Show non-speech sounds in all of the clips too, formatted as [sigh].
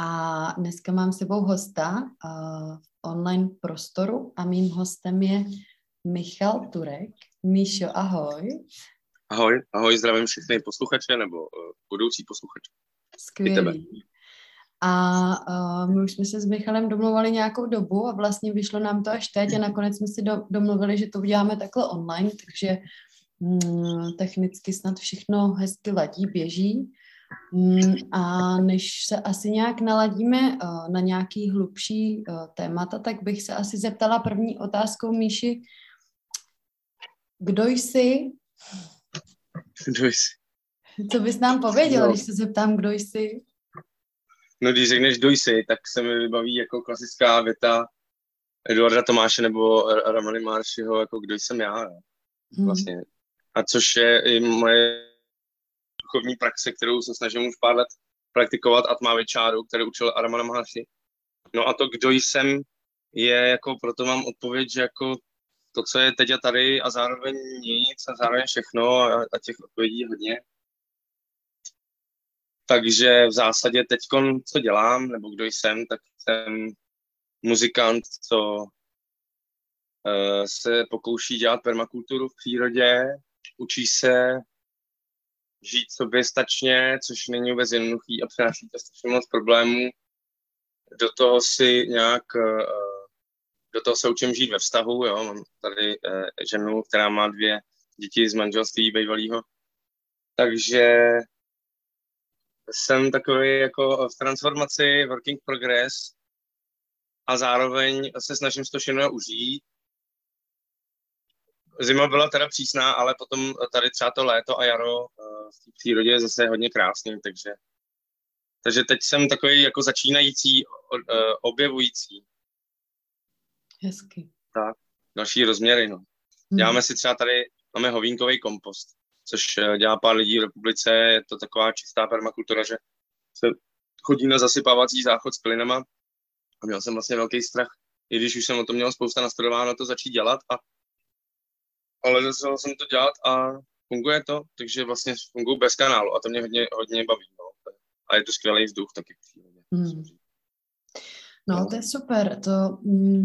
A dneska mám s sebou hosta uh, v online prostoru a mým hostem je Michal Turek. Míšo, ahoj. Ahoj, ahoj, zdravím všechny posluchače nebo uh, budoucí posluchače. Skvělý. A uh, my už jsme se s Michalem domluvali nějakou dobu a vlastně vyšlo nám to až teď a nakonec jsme si do, domluvili, že to uděláme takhle online, takže mm, technicky snad všechno hezky ladí, běží. Mm, a než se asi nějak naladíme uh, na nějaký hlubší uh, témata, tak bych se asi zeptala první otázkou Míši, kdo jsi? Kdo jsi? Co bys nám pověděl, no. když se zeptám, kdo jsi? No, když řekneš kdo jsi, tak se mi vybaví jako klasická věta Eduarda Tomáše nebo Ramony Maršiho, jako kdo jsem já. Mm. Vlastně. A což je i moje duchovní praxe, kterou se snažím už pár let praktikovat Atma čáru, který učil Aramana Maharshi. No a to, kdo jsem, je jako, proto mám odpověď, že jako to, co je teď a tady a zároveň nic a zároveň všechno a, a těch odpovědí hodně. Takže v zásadě teď, co dělám, nebo kdo jsem, tak jsem muzikant, co uh, se pokouší dělat permakulturu v přírodě, učí se žít soběstačně, což není vůbec jednoduchý a přináší to strašně moc problémů. Do toho si nějak, uh, do toho se učím žít ve vztahu, jo, mám tady uh, ženu, která má dvě děti z manželství bývalého, takže jsem takový jako v transformaci, working progress a zároveň se snažím to všechno užít. Zima byla teda přísná, ale potom tady třeba to léto a jaro eh, v té přírodě je zase hodně krásný, takže, takže teď jsem takový jako začínající, eh, objevující. Hezky. Tak, další rozměry, no. Hmm. Děláme si třeba tady, máme hovínkový kompost což eh, dělá pár lidí v republice. Je to taková čistá permakultura, že se chodí na zasypávací záchod s plynama a měl jsem vlastně velký strach, i když už jsem o tom měl spousta nastudováno to začít dělat a ale začal jsem to dělat a funguje to, takže vlastně funguji bez kanálu a to mě hodně, hodně baví. No. A je to skvělý vzduch taky. Hmm. No, to je super. To, mm,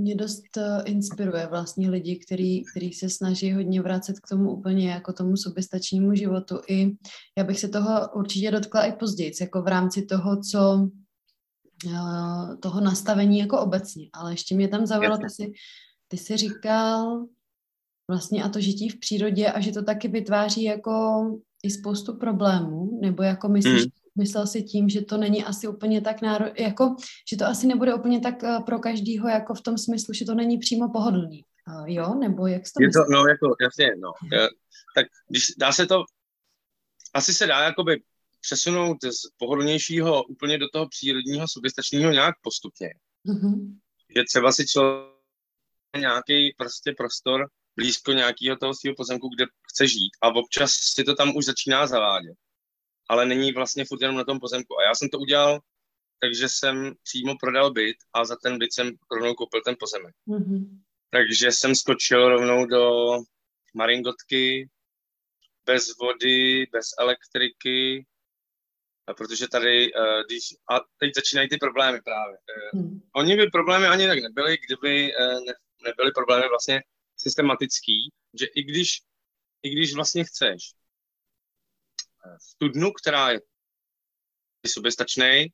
mě dost uh, inspiruje vlastně lidi, který, který se snaží hodně vracet k tomu úplně jako tomu soběstačnímu životu. I já bych se toho určitě dotkla i později, jako v rámci toho, co uh, toho nastavení jako obecně. Ale ještě mě tam zaujalo, ty jsi, ty jsi říkal vlastně a to žití v přírodě a že to taky vytváří jako i spoustu problémů, nebo jako myslíš, mm myslel si tím, že to není asi úplně tak náro... jako, že to asi nebude úplně tak uh, pro každýho, jako v tom smyslu, že to není přímo pohodlný. Uh, jo? Nebo jak to Je to, no, jako, jasně, no. Já, tak když dá se to, asi se dá jakoby přesunout z pohodlnějšího úplně do toho přírodního, soběstačního nějak postupně. Mm-hmm. Je třeba si člověk nějaký prostě prostor blízko nějakého toho svého pozemku, kde chce žít a občas si to tam už začíná zavádět ale není vlastně furt jenom na tom pozemku. A já jsem to udělal, takže jsem přímo prodal byt a za ten byt jsem rovnou koupil ten pozemek. Mm-hmm. Takže jsem skočil rovnou do Maringotky, bez vody, bez elektriky, a protože tady, uh, když, a teď začínají ty problémy právě. Uh, hmm. Oni by problémy ani tak nebyly, kdyby uh, ne, nebyly problémy vlastně systematický, že i když, i když vlastně chceš studnu, která je soběstačný,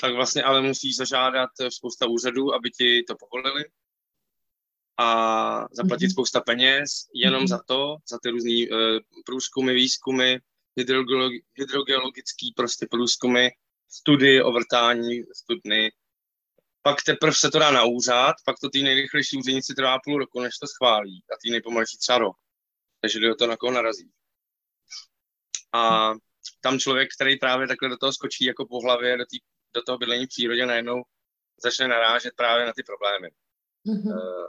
tak vlastně ale musíš zažádat spousta úřadů, aby ti to povolili a zaplatit mm-hmm. spousta peněz jenom mm-hmm. za to, za ty různé uh, průzkumy, výzkumy, hydrogeologi- hydrogeologický prostě průzkumy, studie o vrtání studny. Pak teprve se to dá na úřad, pak to ty nejrychlejší úředníci trvá půl roku, než to schválí a ty nejpomalejší třeba rok. Takže kdo to na koho narazí. A tam člověk, který právě takhle do toho skočí jako po hlavě, do, tý, do toho bydlení v přírodě, najednou začne narážet právě na ty problémy. Mm-hmm. Uh,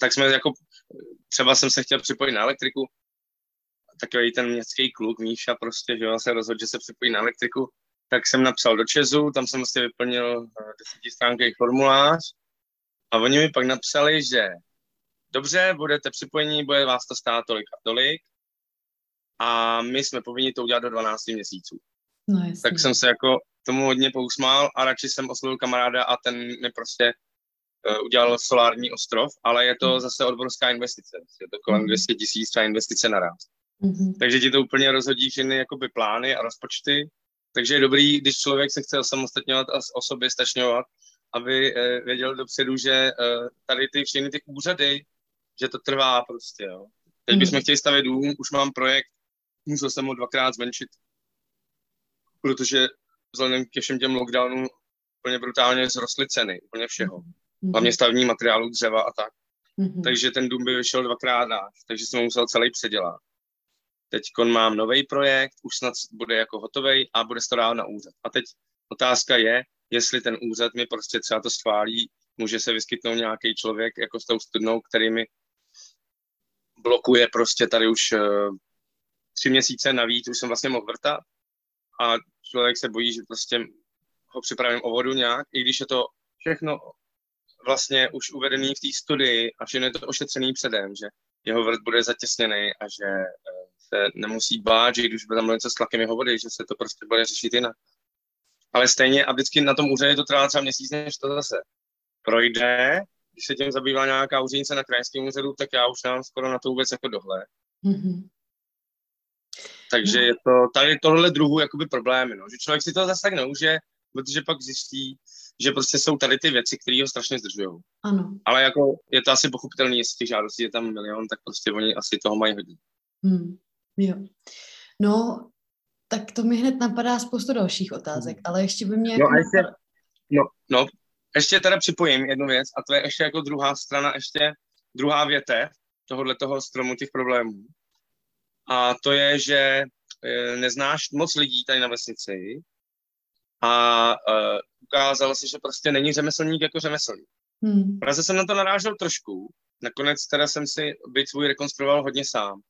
tak jsme jako, třeba jsem se chtěl připojit na elektriku, takový ten městský kluk, Míša prostě, že on se rozhodl, že se připojí na elektriku, tak jsem napsal do Česu, tam jsem vlastně vyplnil uh, desetistránký formulář a oni mi pak napsali, že dobře, budete připojení, bude vás to stát tolik a tolik, a my jsme povinni to udělat do 12 měsíců. No, tak jsem se jako tomu hodně pousmál a radši jsem oslovil kamaráda a ten mi prostě uh, udělal solární ostrov, ale je to mm. zase obrovská investice. Je to kolem 200 mhm. tisíc třeba investice naraz. Mm-hmm. Takže ti to úplně rozhodí všechny jakoby plány a rozpočty. Takže je dobrý, když člověk se chce osamostatňovat a o sobě stačňovat, aby uh, věděl dopředu, že uh, tady ty všechny ty úřady, že to trvá prostě, jo. Teď bychom chtěli stavět dům, už mám projekt, musel jsem ho dvakrát zmenšit, protože vzhledem ke všem těm lockdownům úplně brutálně zrostly ceny, úplně všeho. Mm-hmm. Hlavně stavní materiálu, dřeva a tak. Mm-hmm. Takže ten dům by vyšel dvakrát náš, takže jsem musel celý předělat. Teď mám nový projekt, už snad bude jako hotový a bude to dál na úřad. A teď otázka je, jestli ten úřad mi prostě třeba to schválí, může se vyskytnout nějaký člověk jako s tou studnou, který mi blokuje prostě tady už uh, tři měsíce navíc, už jsem vlastně mohl vrtat a člověk se bojí, že prostě ho připravím o vodu nějak, i když je to všechno vlastně už uvedený v té studii a všechno je to ošetřený předem, že jeho vrt bude zatěsněný a že eh, se nemusí bát, že když bude tam něco s tlakem jeho vody, že se to prostě bude řešit jinak. Ale stejně a vždycky na tom úřadě to trvá třeba měsíc, než to zase projde. Když se tím zabývá nějaká úřednice na krajském úřadu, tak já už mám skoro na to vůbec jako dohled. Mm-hmm. Takže je to tady tohle druhu jakoby problémy, no, že člověk si to zase tak neuže, protože pak zjistí, že prostě jsou tady ty věci, které ho strašně zdržují. Ano. Ale jako je to asi pochopitelné, jestli těch žádostí je tam milion, tak prostě oni asi toho mají hodně. Hmm. Jo. No, tak to mi hned napadá spoustu dalších otázek, ale ještě by mě... No, a ještě, no, no, ještě teda připojím jednu věc a to je ještě jako druhá strana, ještě druhá větev tohohle toho stromu těch problémů. A to je, že e, neznáš moc lidí tady na vesnici a uh, ukázalo se, že prostě není řemeslník jako řemeslník. Hmm. Praze jsem na to narážel trošku, nakonec teda jsem si byt svůj rekonstruoval hodně sám.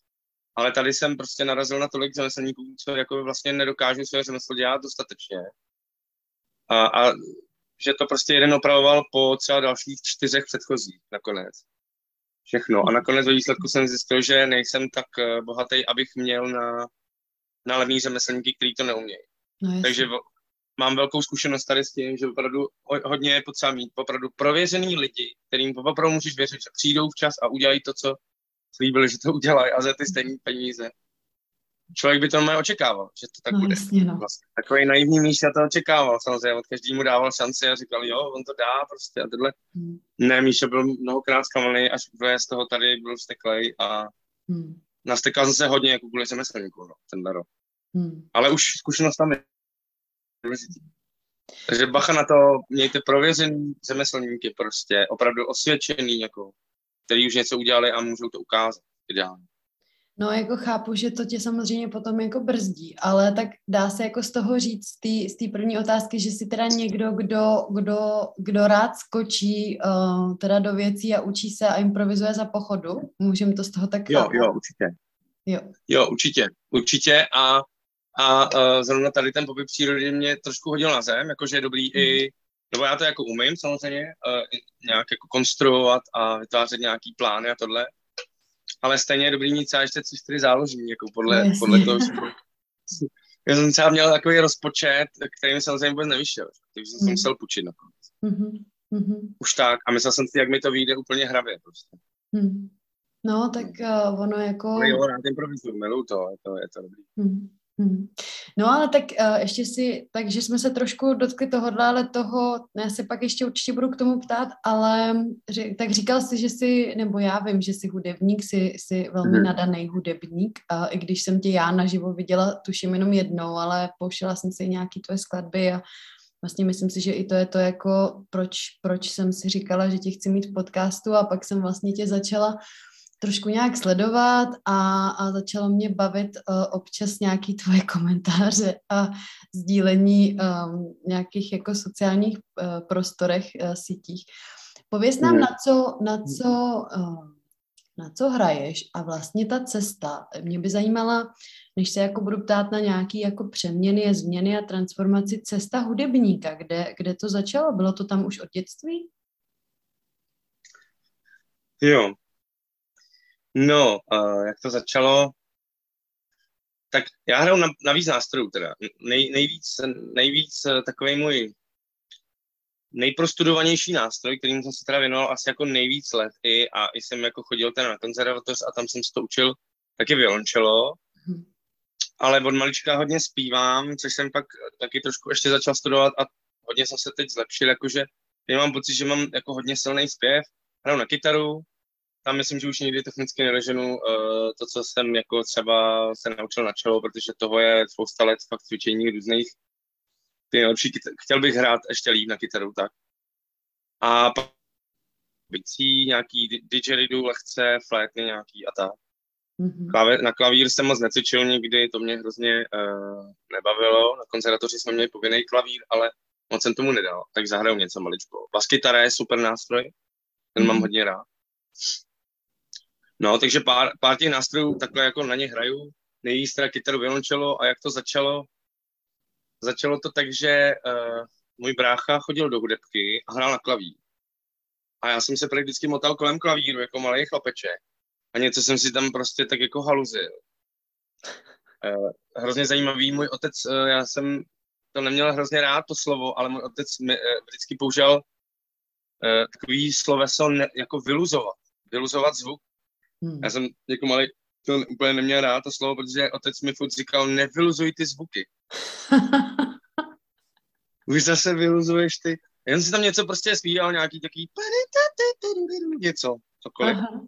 Ale tady jsem prostě narazil na tolik řemeslníků, co jako vlastně nedokážu své řemeslo dělat dostatečně. A, a že to prostě jeden opravoval po třeba dalších čtyřech předchozích nakonec všechno. A nakonec ve výsledku jsem zjistil, že nejsem tak eh, bohatý, abych měl na, na levný řemeslníky, který to neumějí. No, Takže mám velkou zkušenost tady s tím, že opravdu hodně je potřeba mít opravdu prověřený lidi, kterým opravdu můžeš věřit, že přijdou včas a udělají to, co slíbili, že to udělají a za ty stejné peníze člověk by to normálně očekával, že to tak no, bude. Jasně, no. vlastně. Takový naivní Míša to očekával, samozřejmě, od každému dával šanci a říkal, jo, on to dá prostě a tohle. Hmm. Ne, Míša byl mnohokrát zklamaný, až z toho tady byl steklej a hmm. nastekal jsem se hodně jako kvůli řemeslníku, no, ten rok. Hmm. Ale už zkušenost tam je. Takže bacha na to, mějte prověřený řemeslníky prostě, opravdu osvědčený, jako, který už něco udělali a můžou to ukázat ideálně. No, jako chápu, že to tě samozřejmě potom jako brzdí, ale tak dá se jako z toho říct, z té první otázky, že si teda někdo, kdo, kdo, kdo rád skočí uh, teda do věcí a učí se a improvizuje za pochodu. Můžeme to z toho tak Jo, jo, určitě. Jo. jo, určitě, určitě a, a uh, zrovna tady ten pobyt přírody mě trošku hodil na zem, jakože je dobrý hmm. i, nebo já to jako umím samozřejmě, uh, nějak jako konstruovat a vytvářet nějaký plány a tohle, ale stejně je dobrý mít třeba ještě tři, čtyři záložní, jako podle, no, podle toho. Já jsem třeba měl takový rozpočet, který mi samozřejmě vůbec nevyšel, takže jsem mm. musel půjčit nakonec. Mm-hmm. Už tak. A myslel jsem si, jak mi to vyjde úplně hravě prostě. Mm. No, tak uh, ono jako... No jo, rád improvizuju, miluju to, je to, je to dobrý. Mm. Hmm. No ale tak uh, ještě si, takže jsme se trošku dotkli tohohle, ale toho, já se pak ještě určitě budu k tomu ptát, ale tak říkal jsi, že jsi, nebo já vím, že jsi hudebník, jsi, jsi velmi hmm. nadaný hudebník, uh, i když jsem tě já naživo viděla, tuším jenom jednou, ale pouštěla jsem si nějaký tvoje skladby a vlastně myslím si, že i to je to jako, proč, proč jsem si říkala, že tě chci mít v podcastu a pak jsem vlastně tě začala trošku nějak sledovat a, a začalo mě bavit uh, občas nějaký tvoje [laughs] komentáře a sdílení um, nějakých jako sociálních uh, prostorech, uh, sítích. Pověz nám, na co, na co, uh, na co hraješ a vlastně ta cesta. Mě by zajímala, než se jako budu ptát na nějaký jako přeměny, změny a transformaci, cesta hudebníka, kde, kde to začalo? Bylo to tam už od dětství? Jo, No, uh, jak to začalo? tak já hraju na, na víc nástrojů teda. Nej, nejvíc, nejvíc eh, takový můj nejprostudovanější nástroj, kterým jsem se teda věnoval asi jako nejvíc let i, a i jsem jako chodil teda na konzervatoř a tam jsem se to učil, taky violončelo. Hmm. Ale od malička hodně zpívám, což jsem pak taky trošku ještě začal studovat a hodně jsem se teď zlepšil, jakože já mám pocit, že mám jako hodně silný zpěv, hraju na kytaru, tam myslím, že už nikdy technicky nedoženu uh, to, co jsem jako třeba se naučil na čelo, protože toho je spousta let fakt cvičení různých ty nejlepší, chtěl bych hrát ještě líp na kytaru, tak. A pak bicí, nějaký didgeridoo lehce, flétny nějaký a tak. Mm-hmm. Na klavír jsem moc necvičil nikdy, to mě hrozně uh, nebavilo. Na konzervatoři jsme měli povinný klavír, ale moc jsem tomu nedal, tak zahraju něco maličko. Baskytara je super nástroj, ten mm-hmm. mám hodně rád. No, takže pár, pár těch nástrojů takhle jako na ně hraju. Nejvíc teda kytaru, violončelo a jak to začalo? Začalo to tak, že uh, můj brácha chodil do hudebky a hrál na klavír. A já jsem se prakticky motal kolem klavíru jako malý chlapeček. A něco jsem si tam prostě tak jako haluzil. Uh, hrozně zajímavý, můj otec, uh, já jsem to neměl hrozně rád, to slovo, ale můj otec mi, uh, vždycky použil takový sloveso ne, jako vyluzovat. Vyluzovat zvuk. Hmm. Já jsem jako malý to úplně neměl rád to slovo, protože otec mi furt říkal, nevyluzuj ty zvuky. [laughs] Už zase vyluzuješ ty. Jen si tam něco prostě zpíval, nějaký taký něco, cokoliv. Aha.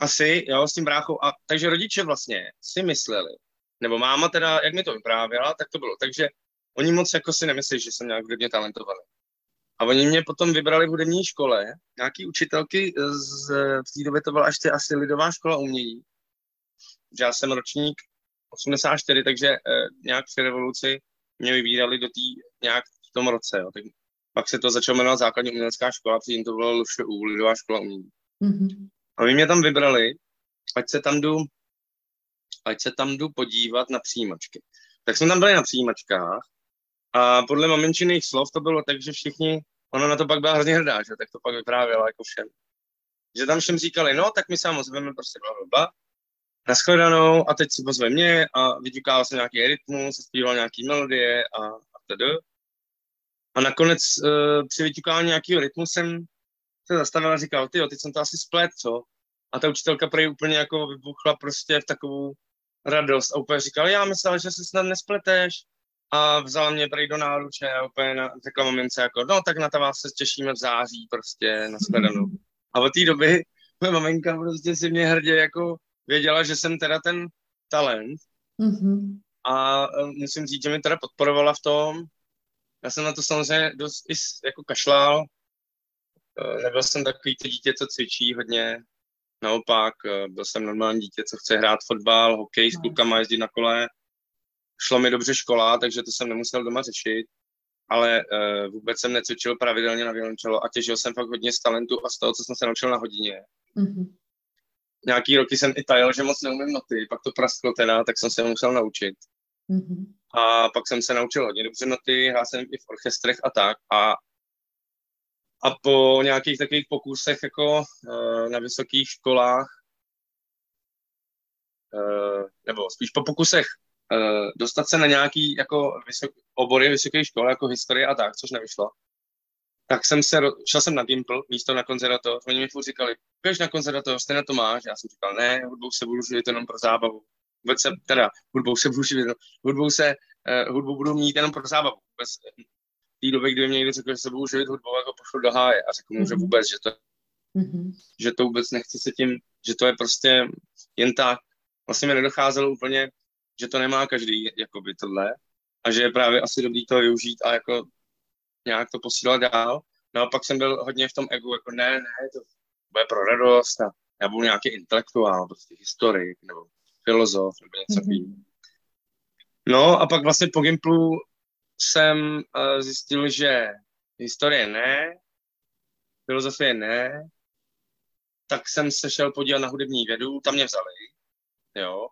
Asi, jo, s tím bráchou. A, takže rodiče vlastně si mysleli, nebo máma teda, jak mi to vyprávěla, tak to bylo. Takže oni moc jako si nemyslí, že jsem nějak hudebně talentovaný. A oni mě potom vybrali v hudební škole, nějaký učitelky, z, v té době to byla ještě asi lidová škola umění. Já jsem ročník 84, takže eh, nějak při revoluci mě vybírali do té nějak v tom roce. Jo. Tak pak se to začalo jmenovat základní umělecká škola, předtím to bylo LŠU, lidová škola umění. Mm-hmm. A oni mě tam vybrali, ať se tam jdu, ať se tam jdu podívat na přijímačky. Tak jsme tam byli na přijímačkách a podle maminčiných slov to bylo tak, že všichni, ona na to pak byla hrozně hrdá, že tak to pak vyprávěla jako všem. Že tam všem říkali, no, tak my se vám ozveme prostě bla, bla, bla. A teď si pozve mě a vyťukával se nějaký rytmus, zpíval nějaký melodie a, a tedy. A nakonec uh, při vyťukávání nějakého rytmu jsem se zastavil a říkal, ty teď jsem to asi splet, co? A ta učitelka prej úplně jako vybuchla prostě v takovou radost a úplně říkala, já myslel, že se snad nespleteš, a vzala mě prej do náruče a úplně na, řekla mamince jako, no tak na to vás se těšíme v září prostě na shledanou. A od té doby moje maminka prostě si mě hrdě jako věděla, že jsem teda ten talent mm-hmm. a e, musím říct, že mi teda podporovala v tom. Já jsem na to samozřejmě dost i jako kašlal. E, nebyl jsem takový to dítě, co cvičí hodně. Naopak, e, byl jsem normální dítě, co chce hrát fotbal, hokej, s klukama jezdit na kole šlo mi dobře škola, takže to jsem nemusel doma řešit, ale uh, vůbec jsem necvičil pravidelně na violončelo a těžil jsem fakt hodně z talentu a z toho, co jsem se naučil na hodině. Mm-hmm. Nějaký roky jsem i tajil, že moc neumím noty, pak to prasklo teda, tak jsem se musel naučit. Mm-hmm. A pak jsem se naučil hodně dobře noty, hrál jsem i v orchestrech a tak. A, a po nějakých takových pokusech jako uh, na vysokých školách, uh, nebo spíš po pokusech uh, dostat se na nějaký jako vysok, obory vysoké školy, jako historie a tak, což nevyšlo. Tak jsem se, šel jsem na Gimple, místo na konzervatoř, oni mi furt říkali, běž na konzervatoř, ty na to máš, já jsem říkal, ne, hudbou se budu živit jenom pro zábavu. Vůbec se, teda, hudbou se budu živit, hudbou se, uh, hudbou budu mít jenom pro zábavu. Vůbec, v té době, kdyby mě někdo řekl, že se budu živit hudbou, jako pošlu do háje a řekl mu, že mhm. vůbec, že to, mm-hmm. že to vůbec nechci se tím, že to je prostě jen tak. Vlastně mi nedocházelo úplně že to nemá každý jakoby tohle a že je právě asi dobrý to využít a jako nějak to posílat dál. No a pak jsem byl hodně v tom egu, jako ne, ne, to bude pro radost a já budu nějaký intelektuál, prostě historik nebo filozof nebo něco mm-hmm. No a pak vlastně po Gimplu jsem uh, zjistil, že historie ne, filozofie ne, tak jsem se šel podívat na hudební vědu, tam mě vzali, jo,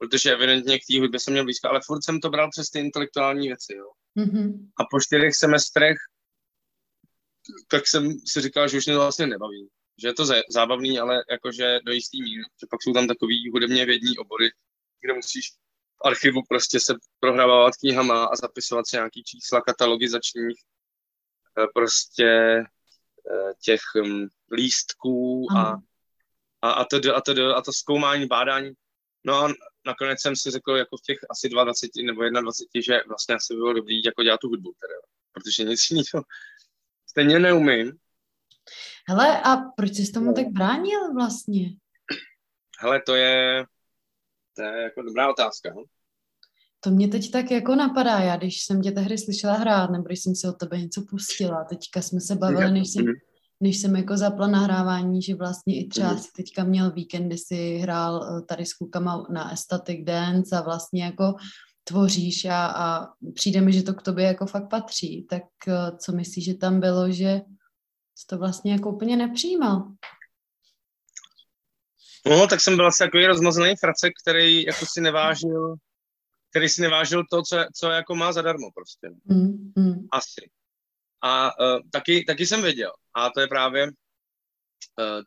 protože evidentně k té hudbě jsem měl blízko, ale furt jsem to bral přes ty intelektuální věci, jo. Mm-hmm. A po čtyřech semestrech tak jsem si říkal, že už mě to vlastně nebaví. Že je to zábavný, ale jakože do jistý míry. Že pak jsou tam takový hudebně vědní obory, kde musíš v archivu prostě se prohrávat knihama a zapisovat si nějaký čísla katalogizačních eh, prostě eh, těch hm, lístků a, a, a, to, a, to, a to zkoumání, bádání. No a nakonec jsem si řekl jako v těch asi 22 nebo 21, že vlastně asi bylo dobrý jako dělat tu hudbu, teda, protože nic jiného stejně neumím. Hele, a proč jsi tomu tak bránil vlastně? Hele, to je, to je jako dobrá otázka. No? To mě teď tak jako napadá, já když jsem tě tehdy slyšela hrát, nebo když jsem si od tebe něco pustila, teďka jsme se bavili, než jsem, mhm. Než jsem jako zapla nahrávání, že vlastně i třeba mm. si teďka měl víkend, kdy si hrál eh, tady s klukama na Estatic Dance a vlastně jako tvoříš a, a přijde mi, že to k tobě jako fakt patří, tak eh, co myslíš, že tam bylo, že jsi to vlastně jako úplně nepřijímal? No, tak jsem byl asi takový rozmazaný fracek, který jako si nevážil, který si nevážil to, co, co jako má zadarmo prostě. Mm, mm. Asi. A uh, taky, taky jsem věděl. A to je právě, uh,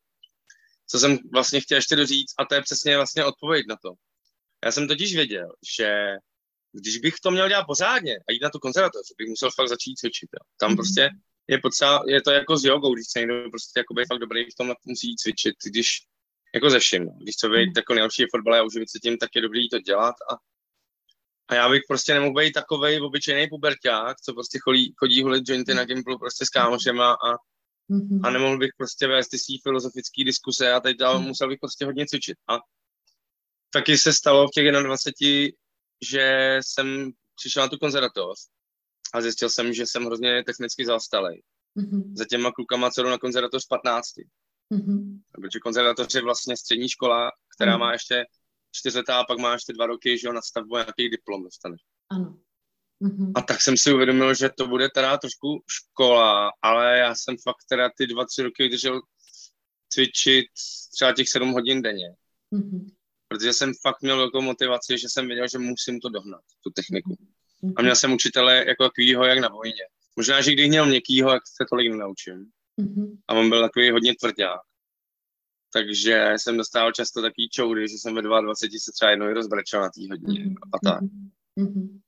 co jsem vlastně chtěl ještě doříct, a to je přesně vlastně odpověď na to. Já jsem totiž věděl, že když bych to měl dělat pořádně a jít na tu konzervatoř, bych musel fakt začít cvičit. Jo. Tam mm-hmm. prostě je potřeba, je to jako s jogou, když se někdo prostě jako fakt dobrý v tom musí jít cvičit, když jako ze vším. No. Když chce být mm. jako nejlepší fotbale a uživit se tím, tak je dobrý to dělat a, a já bych prostě nemohl být takový obyčejný puberták, co prostě chodí, chodí hulit jointy na Gimplu prostě s kámošema a, mm-hmm. a nemohl bych prostě vést ty svý filozofické diskuse a teď dál mm. musel bych prostě hodně cvičit. A taky se stalo v těch 21, že jsem přišel na tu konzervatoř a zjistil jsem, že jsem hrozně technicky zaostalý. Mm-hmm. Za těma klukama, co jdou na konzervatoř 15. Mm-hmm. Protože konzervatoř je vlastně střední škola, která mm-hmm. má ještě čtyři leta a pak má ještě dva roky, že jo, na stavbu nějaký diplom dostaneš. Ano. Mm-hmm. A tak jsem si uvědomil, že to bude teda trošku škola, ale já jsem fakt teda ty dva, tři roky vydržel cvičit třeba těch sedm hodin denně. Mm-hmm protože jsem fakt měl velkou motivaci, že jsem věděl, že musím to dohnat, tu techniku. A měl jsem učitele jako takovýho, jak na vojně. Možná, že když měl měkkýho, jak se tolik nenaučím. Mm-hmm. A on byl takový hodně tvrdák. Takže jsem dostával často takový čoudy, že jsem ve 22 se třeba jednou rozbrečel na té hodině mm-hmm. a tak. Mm-hmm.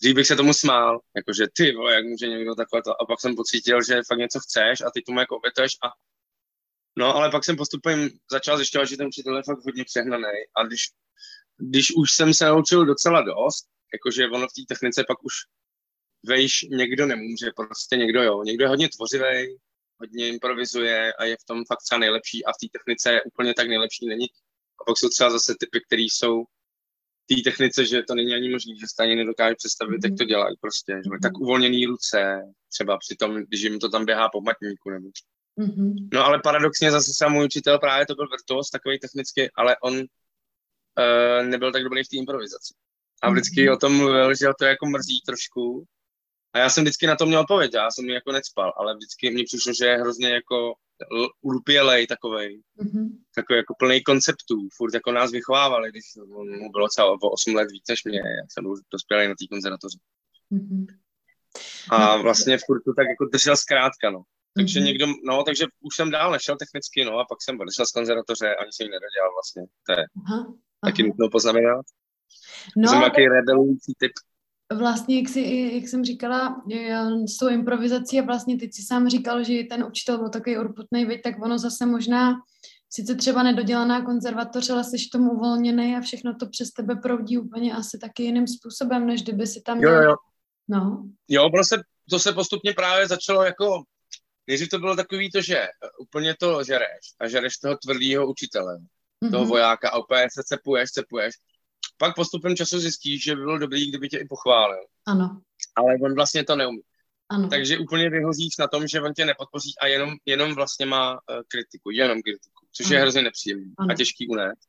Dřív bych se tomu smál, jakože ty vole, jak může někdo takhle to. A pak jsem pocítil, že fakt něco chceš a ty tomu jako obětuješ a No, ale pak jsem postupem začal zjišťovat, že ten učitel je fakt hodně přehnaný. A když, když už jsem se naučil docela dost, jakože ono v té technice pak už vejš někdo nemůže, prostě někdo jo. Někdo je hodně tvořivý, hodně improvizuje a je v tom fakt třeba nejlepší a v té technice je úplně tak nejlepší není. A pak jsou třeba zase typy, které jsou v té technice, že to není ani možné, že stejně nedokáže představit, jak to mhm. dělají prostě. Že tak mhm. uvolněný ruce, třeba při tom, když jim to tam běhá po matníku nebo Mm-hmm. No ale paradoxně zase sám můj učitel právě to byl virtuos, takový technicky, ale on uh, nebyl tak dobrý v té improvizaci. A vždycky mm-hmm. o tom mluvil, že to jako mrzí trošku. A já jsem vždycky na to měl odpověď, já jsem mi jako necpal, ale vždycky mi přišlo, že je hrozně jako ulupělej takovej, mm-hmm. takový jako plný konceptů, furt jako nás vychovávali, když mu bylo třeba o 8 let víc než mě, já jsem už dospělý na té konzervatoři. Mm-hmm. A no, vlastně furt to tak jako držel zkrátka, no. Takže mm-hmm. někdo, no, takže už jsem dál nešel technicky, no, a pak jsem odešel z konzervatoře, ani jsem ji nedodělal vlastně. To je aha, taky nutno poznamenat. No, jsem takový rebelující typ. Vlastně, jak, si, jak jsem říkala, s tou improvizací a vlastně teď si sám říkal, že ten učitel byl takový urputný, věď, tak ono zase možná sice třeba nedodělaná konzervatoř, ale jsi tomu uvolněný a všechno to přes tebe proudí úplně asi taky jiným způsobem, než kdyby si tam. Jo, jo. No. Jo, ono se, to se postupně právě začalo jako Nejdřív to bylo takový to, že úplně to žereš a žereš toho tvrdého učitele, mm-hmm. toho vojáka a úplně se cepuješ, cepuješ. Pak postupem času zjistíš, že by bylo dobrý, kdyby tě i pochválil. Ano. Ale on vlastně to neumí. Ano. Takže úplně vyhozíš na tom, že on tě nepodpoří a jenom, jenom vlastně má uh, kritiku, jenom kritiku, což ano. je hrozně nepříjemný ano. a těžký unést.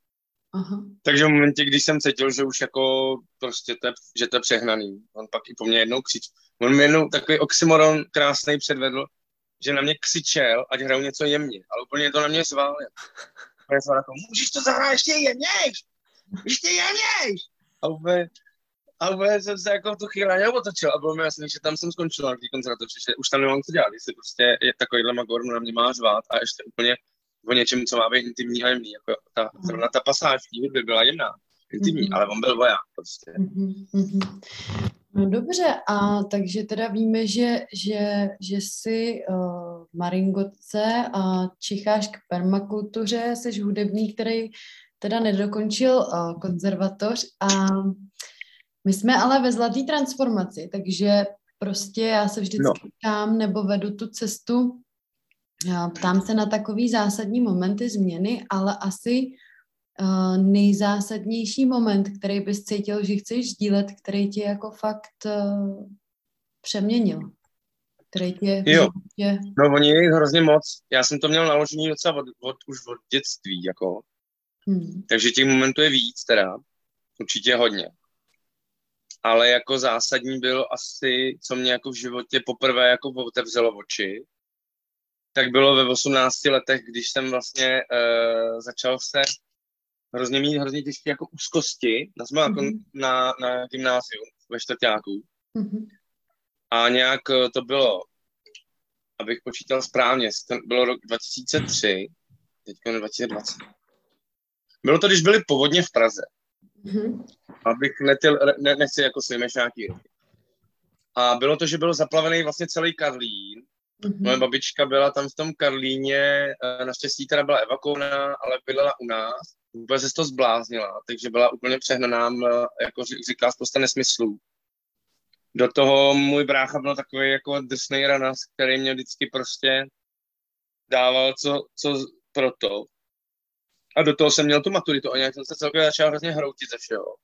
Aha. Takže v momentě, když jsem cítil, že už jako prostě to, že to je přehnaný, on pak i po mně jednou křič. On mi jednou takový oxymoron krásný předvedl, že na mě křičel, ať hraju něco jemně, ale úplně to na mě zval. Já jsem jako, můžeš to zahrát ještě jemnějš, ještě jemnějš. A úplně, a úplně jsem se jako v tu chvíli otočil a bylo mi jasný, že tam jsem skončil na té koncertoči, že už tam nemám co dělat, jestli prostě je takovýhle magor na mě má řvát a ještě úplně o něčem, co má být intimní a jemný, jako ta, zrovna ta pasáž v hudby byla jemná. intimní, mm-hmm. ale on byl voják prostě. Mm-hmm. No dobře, a takže teda víme, že, že, že jsi uh, Maringotce a čicháš k permakultuře, jsi hudebník, který teda nedokončil uh, konzervatoř a my jsme ale ve zlatý transformaci, takže prostě já se vždycky no. ptám nebo vedu tu cestu, ptám se na takový zásadní momenty změny, ale asi uh, nejzásadnější moment, který bys cítil, že chceš sdílet, který tě jako fakt uh, přeměnil. Který tě jo. Životě... No oni je hrozně moc. Já jsem to měl naložený docela od, od, už od dětství, jako. Hmm. Takže těch momentů je víc teda. Určitě hodně. Ale jako zásadní bylo asi, co mě jako v životě poprvé jako otevřelo oči, tak bylo ve 18 letech, když jsem vlastně uh, začal se hrozně mít hrozně těžké jako úzkosti. Jsem mm-hmm. na, na gymnáziu ve čtvrtáku. Mm-hmm. A nějak eh, to bylo, abych počítal správně, to bylo rok 2003, teďka 2020. Bylo to, když byly povodně v Praze. Mm-hmm. Abych letěl, ne, nechci jako si nějaký A bylo to, že byl zaplavený vlastně celý Karlín Mm-hmm. Moje babička byla tam v tom Karlíně, eh, naštěstí teda byla evakuovaná, ale bydlela u nás. Úplně se to zbláznila, takže byla úplně přehnaná, jako říká, spousta nesmyslů. Do toho můj brácha byl takový jako drsnej ranas, který mě vždycky prostě dával co, co pro to. A do toho jsem měl tu maturitu a nějak jsem se celkově začal hrozně hroutit ze všeho.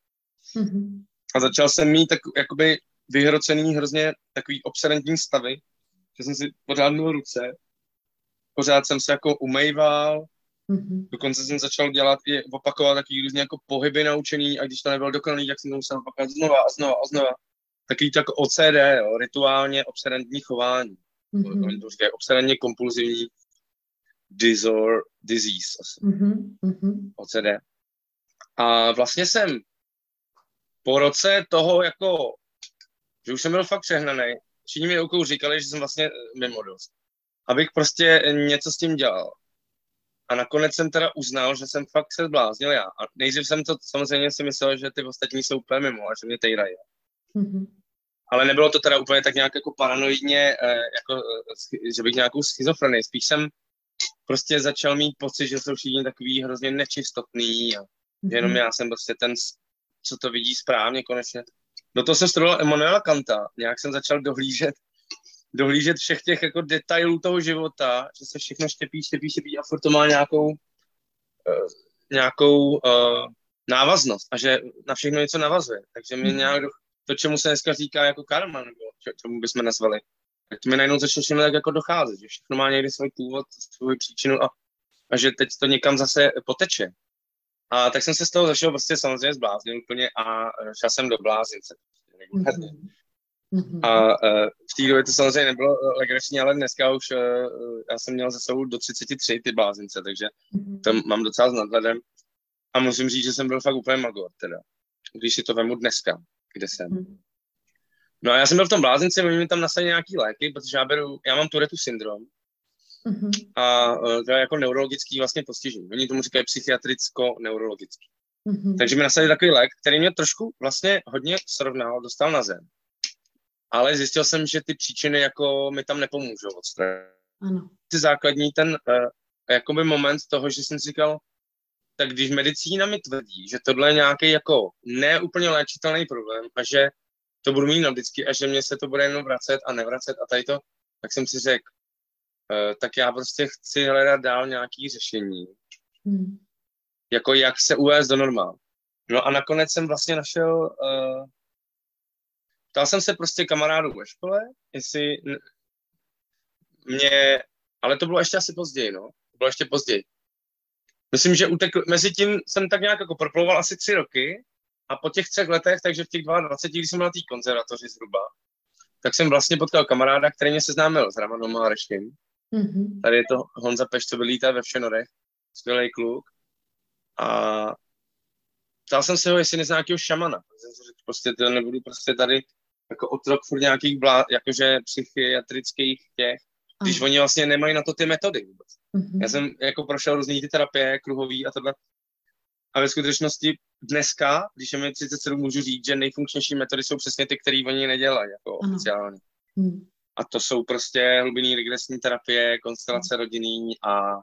Mm-hmm. A začal jsem mít tak, jakoby vyhrocený hrozně takový obsedentní stavy, že jsem si pořád měl ruce, pořád jsem se jako umejval, mm-hmm. dokonce jsem začal dělat i opakovat takový různě jako pohyby naučený a když to nebylo dokonalý, tak jsem to musel opakovat znova a znova a znova. Takový to jako OCD, jo, rituálně obsedantní chování. Mm-hmm. To říkají obsedantně kompulzivní disor, disease asi. Mm-hmm. OCD. A vlastně jsem po roce toho jako, že už jsem byl fakt přehnaný, všichni mi okou říkali, že jsem vlastně eh, mimo dost. Abych prostě něco s tím dělal. A nakonec jsem teda uznal, že jsem fakt se zbláznil já. A nejdřív jsem to samozřejmě si myslel, že ty ostatní jsou úplně mimo a že mě tejrají. Mm-hmm. Ale nebylo to teda úplně tak nějak jako paranoidně, eh, jako, eh, že bych nějakou schizofrenii. Spíš jsem prostě začal mít pocit, že jsou všichni takový hrozně nečistotný a mm-hmm. jenom já jsem prostě ten, co to vidí správně konečně. Do toho jsem studoval Emanuela Kanta. Nějak jsem začal dohlížet, dohlížet všech těch jako detailů toho života, že se všechno štěpí, štěpí, štěpí a furt to má nějakou, uh, nějakou uh, návaznost a že na všechno něco navazuje. Takže mi mhm. nějak to, čemu se dneska říká jako karma, nebo čemu bychom nazvali, tak to mi najednou začalo všechno tak jako docházet, že všechno má někdy svůj původ, svou příčinu a, a že teď to někam zase poteče. A tak jsem se z toho zašel prostě samozřejmě zbláznit úplně a šel jsem do blázince. Mm-hmm. A uh, v té době to samozřejmě nebylo e, legrační, ale dneska už uh, já jsem měl za sebou do 33 ty blázince, takže mm-hmm. tam mám docela s nadhledem. A musím říct, že jsem byl fakt úplně magor, teda. Když si to vemu dneska, kde jsem. Mm-hmm. No a já jsem byl v tom blázinci, oni mi tam nasadili nějaký léky, protože já beru, já mám Tourette syndrom, Mm-hmm. A e, to je jako neurologický vlastně postižení. Oni tomu říkají psychiatricko-neurologický. Mm-hmm. Takže mi nasadili takový lék, který mě trošku vlastně hodně srovnal, dostal na zem. Ale zjistil jsem, že ty příčiny jako mi tam nepomůžou odstranit. Ano. Ty základní ten uh, jakoby moment toho, že jsem si říkal, tak když medicína mi tvrdí, že tohle je nějaký jako neúplně léčitelný problém a že to budu mít navždycky a že mě se to bude jenom vracet a nevracet a tady to, tak jsem si řekl, Eh, tak já prostě chci hledat dál nějaký řešení. Hmm. Jako jak se uvést do normálu. No a nakonec jsem vlastně našel, uh, ptal jsem se prostě kamarádů ve škole, jestli mě, ale to bylo ještě asi později, no. To bylo ještě později. Myslím, že utekl, mezi tím jsem tak nějak jako proplouval asi tři roky a po těch třech letech, takže v těch 22, když jsem byl na té konzervatoři zhruba, tak jsem vlastně potkal kamaráda, který mě seznámil s Ramanom Mareškem. Mm-hmm. Tady je to Honza Peš, co vylítá ve Všenorech, skvělý kluk. A ptal jsem se ho, jestli nezná nějakého šamana. Prostě to nebudu prostě tady jako otrok furt nějakých blá, jakože psychiatrických těch, když oni vlastně nemají na to ty metody vůbec. Mm-hmm. Já jsem jako prošel různý ty terapie, kruhový a tohle. A ve skutečnosti dneska, když je mi 37, můžu říct, že nejfunkčnější metody jsou přesně ty, které oni nedělají jako ano. oficiálně. Hmm. A to jsou prostě hlubinný regresní terapie, konstelace hmm. rodinný a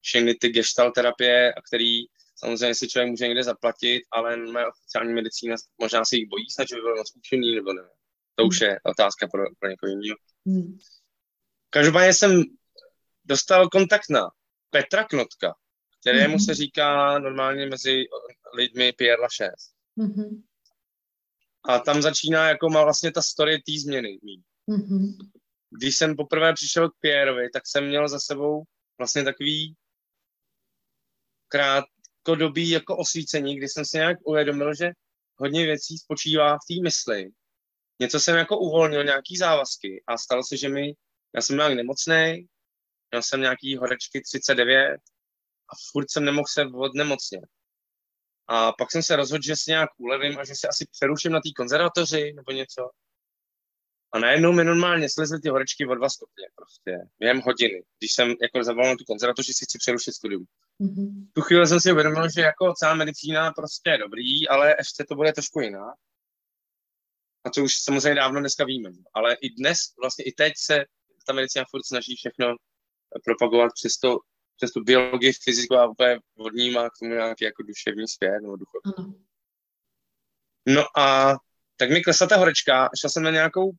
všechny ty gestalt terapie, a který samozřejmě si člověk může někde zaplatit, ale moje oficiální medicína možná si jich bojí, snad, že by bylo moc účinný, nebo ne. To hmm. už je otázka pro, pro někoho jiného. Hmm. Každopádně jsem dostal kontakt na Petra Knotka, kterému mm-hmm. se říká normálně mezi lidmi Pierre Lachaise. Mm-hmm. A tam začíná, jako má vlastně ta story té změny. Mm-hmm. Když jsem poprvé přišel k Pierreovi, tak jsem měl za sebou vlastně takový krátkodobý jako osvícení, kdy jsem si nějak uvědomil, že hodně věcí spočívá v té mysli. Něco jsem jako uvolnil, nějaký závazky a stalo se, že mi, já jsem nějak nemocný, měl jsem nějaký horečky 39 a furt jsem nemohl se odnemocnit. A pak jsem se rozhodl, že si nějak ulevím a že si asi přeruším na té konzervatoři nebo něco. A najednou mi normálně slezly ty horečky o dva stupně prostě, během hodiny. Když jsem jako zavolal na tu konzervatoři, si chci přerušit studium. Mm-hmm. Tu chvíli jsem si uvědomil, že jako celá medicína prostě je dobrý, ale ještě to bude trošku jiná. A to už samozřejmě dávno dneska víme. Ale i dnes, vlastně i teď se ta medicína furt snaží všechno propagovat přes, to, přes tu biologii, fyziku a úplně má k tomu nějaký jako duševní svět nebo duchovní. No a tak mi klesla ta horečka, šel jsem na nějakou,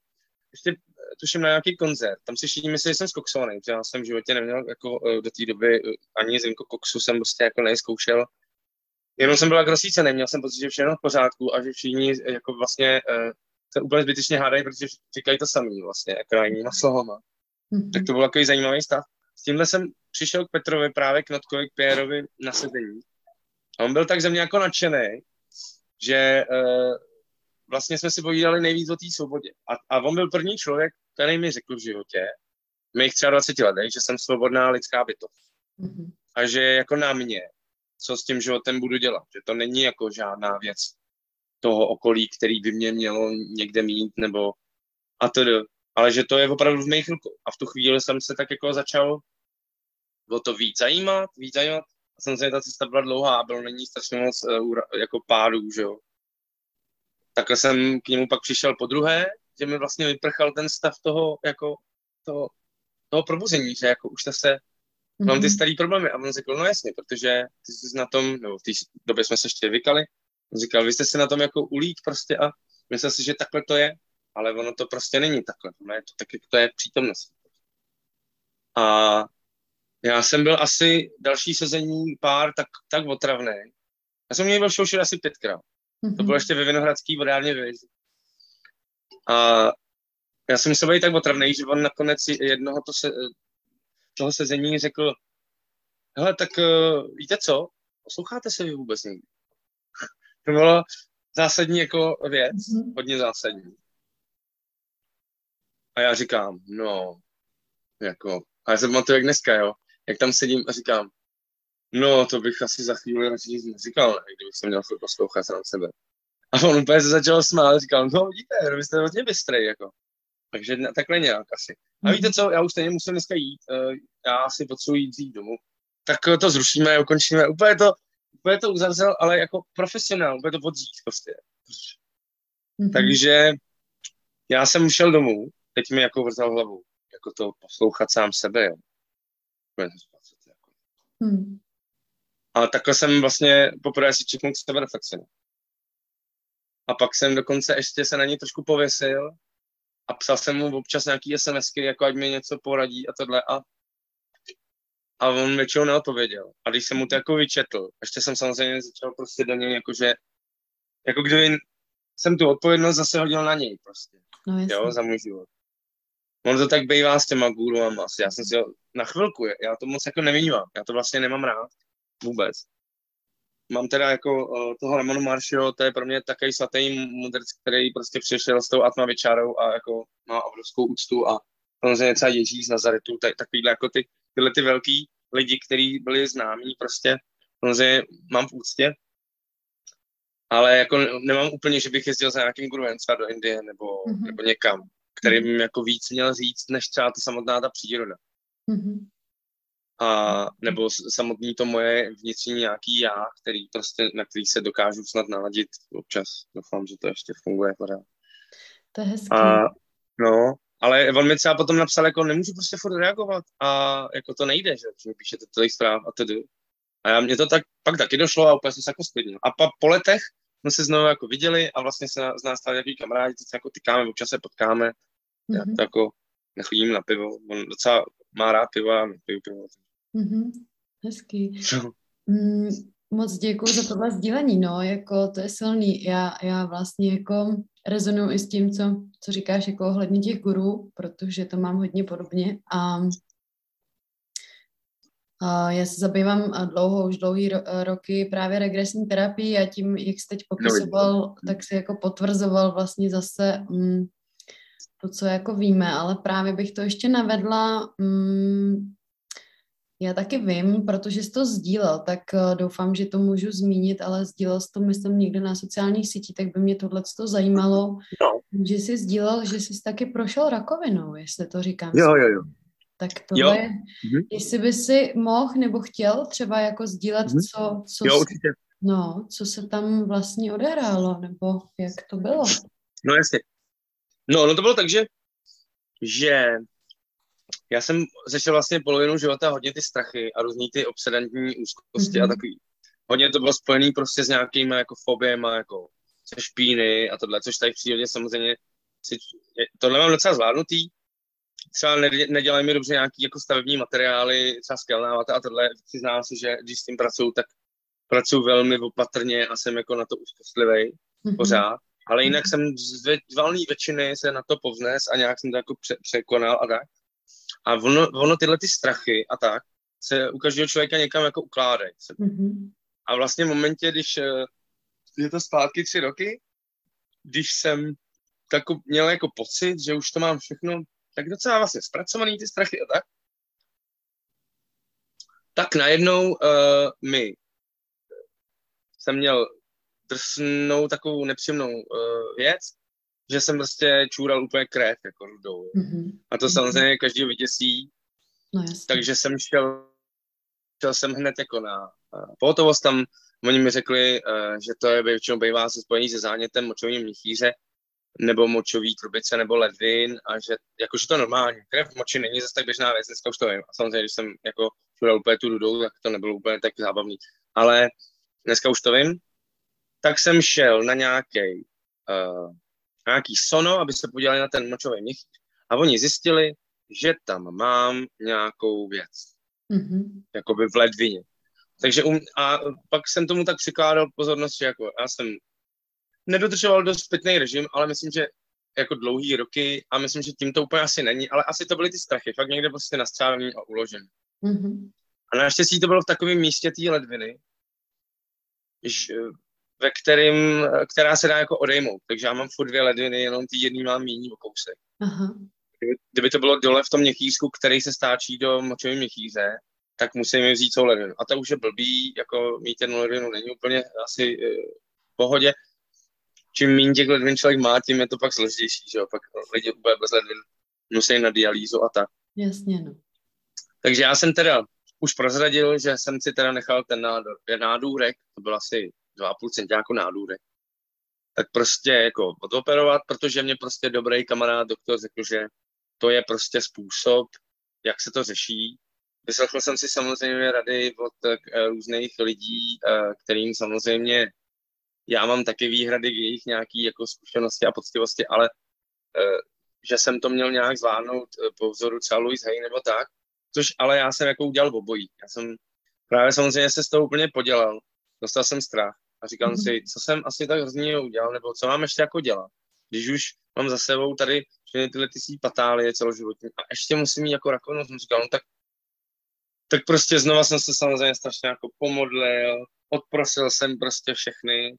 ještě tuším na nějaký koncert. Tam si všichni mysleli, že jsem skoksovaný, protože já jsem v životě neměl jako eh, do té doby eh, ani zimko koksu jsem prostě jako nejzkoušel. Jenom jsem byl jako rozsvícený, měl jsem pocit, že všechno v pořádku a že všichni eh, jako vlastně se úplně zbytečně hádají, protože říkají to samý vlastně, jako jinýma slovama. Mm-hmm. Tak to byl takový zajímavý stav. S tímhle jsem přišel k Petrovi, právě k Notkovi, k Pierovi na sedení. A on byl tak ze mě jako nadšený, že uh, vlastně jsme si povídali nejvíc o té svobodě. A, a on byl první člověk, který mi řekl v životě, v mých 23 letech, že jsem svobodná lidská bytost. Mm-hmm. A že jako na mě, co s tím životem budu dělat. Že to není jako žádná věc toho okolí, který by mě mělo někde mít, nebo a to ale že to je opravdu v mých rukou. A v tu chvíli jsem se tak jako začal o to víc zajímat, víc zajímat. A samozřejmě ta cesta byla dlouhá, bylo není strašně moc uh, jako pádů, že jo. Takhle jsem k němu pak přišel po druhé, že mi vlastně vyprchal ten stav toho, jako, toho, toho probuzení, že jako už se mm-hmm. mám ty mhm. staré problémy. A on řekl, no jasně, protože ty jsi na tom, nebo v té době jsme se ještě vykali, on říkal, vy jste si na tom jako ulít prostě a myslel si, že takhle to je ale ono to prostě není takhle. Ono je to tak, jak to je přítomnost. A já jsem byl asi další sezení pár tak, tak otravný. Já jsem měl byl šoušet asi pětkrát. Mm-hmm. To bylo mhm. ještě ve Vinohradský vodárně vězi. A já jsem musel být tak otravný, že on nakonec jednoho to se, toho sezení řekl, hele, tak uh, víte co, posloucháte se vy vůbec někdy? [laughs] to bylo zásadní jako věc, mm-hmm. hodně zásadní. A já říkám, no, jako, a já se pamatuju jak dneska, jo, jak tam sedím a říkám, no, to bych asi za chvíli radši nic neříkal, ne, kdybych se měl chvíli poslouchat sám sebe. A on úplně se začal smát a říkal, no vidíte, vy jste hodně bystrej, jako. Takže takhle nějak asi. A víte co, já už stejně musím dneska jít, uh, já si potřebuji jít vzít domů. Tak to zrušíme, ukončíme, úplně to, úplně to uzavřel, ale jako profesionál, úplně to odřít prostě. Mm-hmm. Takže já jsem šel domů teď mi jako vrtal hlavu, jako to poslouchat sám sebe, jo. Jako. Hmm. A takhle jsem vlastně poprvé si čeknul k sebe reflexi. A pak jsem dokonce ještě se na ní trošku pověsil a psal jsem mu občas nějaký SMSky, jako ať mi něco poradí a tohle a a on většinou neodpověděl. A když jsem mu to jako vyčetl, ještě jsem samozřejmě začal prostě do něj jakože, jako kdyby jsem tu odpovědnost zase hodil na něj prostě. No, jo, za můj život. On to tak bývá s těma guruvama. Já jsem si ho na chvilku, já to moc jako nevnímám. Já to vlastně nemám rád. Vůbec. Mám teda jako uh, toho Lemonu Maršio, to je pro mě takový svatý mudrc, který prostě přišel s tou Atmavičárou a jako má obrovskou úctu a samozřejmě třeba Ježíš z Nazaretu, tak, takovýhle jako ty, tyhle ty velký lidi, kteří byli známí, prostě samozřejmě mám v úctě, ale jako nemám úplně, že bych jezdil za nějakým guruvem třeba do Indie nebo, mm-hmm. nebo někam který bym jako víc měl říct, než třeba ta samotná ta příroda. Mm-hmm. a nebo samotný to moje vnitřní nějaký já, který prostě, na který se dokážu snad naladit občas. Doufám, že to ještě funguje pořád. To je hezký. A, no, ale on mi třeba potom napsal, jako nemůžu prostě furt reagovat a jako to nejde, že, že mi píšete tolik zpráv a tedy. A já, mě to tak pak taky došlo a úplně jsem se jako sklidnil. A pa, po letech jsme se znovu jako viděli a vlastně se z nás stali nějaký kamarádi, teď se jako tykáme, občas se potkáme. Mm-hmm. Já mhm. to jako nechodím na pivo, on docela má rád pivo a nepiju pivo. Mm-hmm. Hezký. Mm, moc děkuji za tohle sdílení, no, jako to je silný. Já, já vlastně jako rezonuju i s tím, co, co říkáš jako ohledně těch gurů, protože to mám hodně podobně a já se zabývám dlouho, už dlouhý ro, roky právě regresní terapii a tím, jak jsi teď no, popisoval, tak si jako potvrzoval vlastně zase mm, to, co jako víme, ale právě bych to ještě navedla mm, já taky vím, protože jsi to sdílel, tak uh, doufám, že to můžu zmínit, ale sdílel jsi to, myslím, někde na sociálních sítích, tak by mě tohle to zajímalo, no. že jsi sdílel, že jsi taky prošel rakovinou, jestli to říkám. Jo, jo, jo. Tak tohle jo. je, mhm. jestli by si mohl nebo chtěl třeba jako sdílet, mhm. co, co, jo, určitě. no, co se tam vlastně odehrálo, nebo jak to bylo. No jasně. No, no to bylo tak, že, že já jsem řešil vlastně polovinu života hodně ty strachy a různý ty obsedantní úzkosti mm-hmm. a mhm. takový. Hodně to bylo spojené prostě s nějakými jako fobiemi, jako se špíny a tohle, což tady v přírodě samozřejmě si, tohle mám docela zvládnutý. Třeba nedělají mi dobře nějaký jako stavební materiály, třeba skelnávat a tohle. Přiznám si, že když s tím pracuju, tak pracuji velmi opatrně a jsem jako na to úzkostlivý mm-hmm. pořád. Ale jinak mm-hmm. jsem z valné většiny se na to povznes a nějak jsem to jako pře- překonal a tak. A ono, ono tyhle ty strachy a tak se u každého člověka někam jako ukládají. Mm-hmm. A vlastně v momentě, když eh, je to zpátky tři roky, když jsem tak měl jako pocit, že už to mám všechno tak docela vlastně zpracovaný ty strachy a tak, tak najednou uh, mi jsem měl drsnou takovou nepříjemnou uh, věc, že jsem prostě čůral úplně krev, jako rudou. Mm-hmm. A to mhm. samozřejmě každý vyděsí. No, Takže jsem šel, šel jsem hned jako na uh, pohotovost tam, oni mi řekli, uh, že to je většinou bývá se spojený se zánětem močovým měchýře, nebo močový trubice, nebo ledvin, a že jakože to je normální. Krev v moči není zase tak běžná věc, dneska už to vím. A samozřejmě, když jsem jako čural úplně tu rudou, tak to nebylo úplně tak zábavný. Ale dneska už to vím. Tak jsem šel na nějaký uh, nějaký sono, aby se podívali na ten močový měchýř. A oni zjistili, že tam mám nějakou věc. Mm-hmm. Jakoby v ledvině. Takže um, a pak jsem tomu tak přikládal pozornost, že jako já jsem nedodržoval dost pitný režim, ale myslím, že jako dlouhý roky a myslím, že tím to úplně asi není, ale asi to byly ty strachy, fakt někde prostě nastřávený a uložený. Mm-hmm. A naštěstí to bylo v takovém místě té ledviny, že, ve kterým, která se dá jako odejmout. Takže já mám furt dvě ledviny, jenom ty jedný mám méně o kousek. Aha. Kdyby, kdyby, to bylo dole v tom měchýřku, který se stáčí do močové měchýře, tak musím mi vzít celou ledvinu. A to už je blbý, jako mít jednu ledvinu není úplně asi uh, v pohodě. Čím méně těch ledvin člověk má, tím je to pak složitější, že jo? Pak lidi úplně bez ledvin musí na dialýzu a tak. Jasně, no. Takže já jsem teda už prozradil, že jsem si teda nechal ten nádor, nádůrek, to byl asi 2,5 centiáku nádůrek, tak prostě jako odoperovat, protože mě prostě dobrý kamarád doktor řekl, že to je prostě způsob, jak se to řeší. Vyslechl jsem si samozřejmě rady od uh, různých lidí, uh, kterým samozřejmě já mám taky výhrady k jejich nějaký jako zkušenosti a poctivosti, ale uh, že jsem to měl nějak zvládnout po vzoru třeba Louis Hay nebo tak, což ale já jsem jako udělal obojí. Já jsem právě samozřejmě se s toho úplně podělal. Dostal jsem strach a říkám mm-hmm. si, co jsem asi tak hrozně udělal, nebo co mám ještě jako dělat. Když už mám za sebou tady všechny tyhle ty patálie celoživotní a ještě musím mít jako rakovinu, jsem říkal, no tak, tak prostě znova jsem se samozřejmě strašně jako pomodlil, odprosil jsem prostě všechny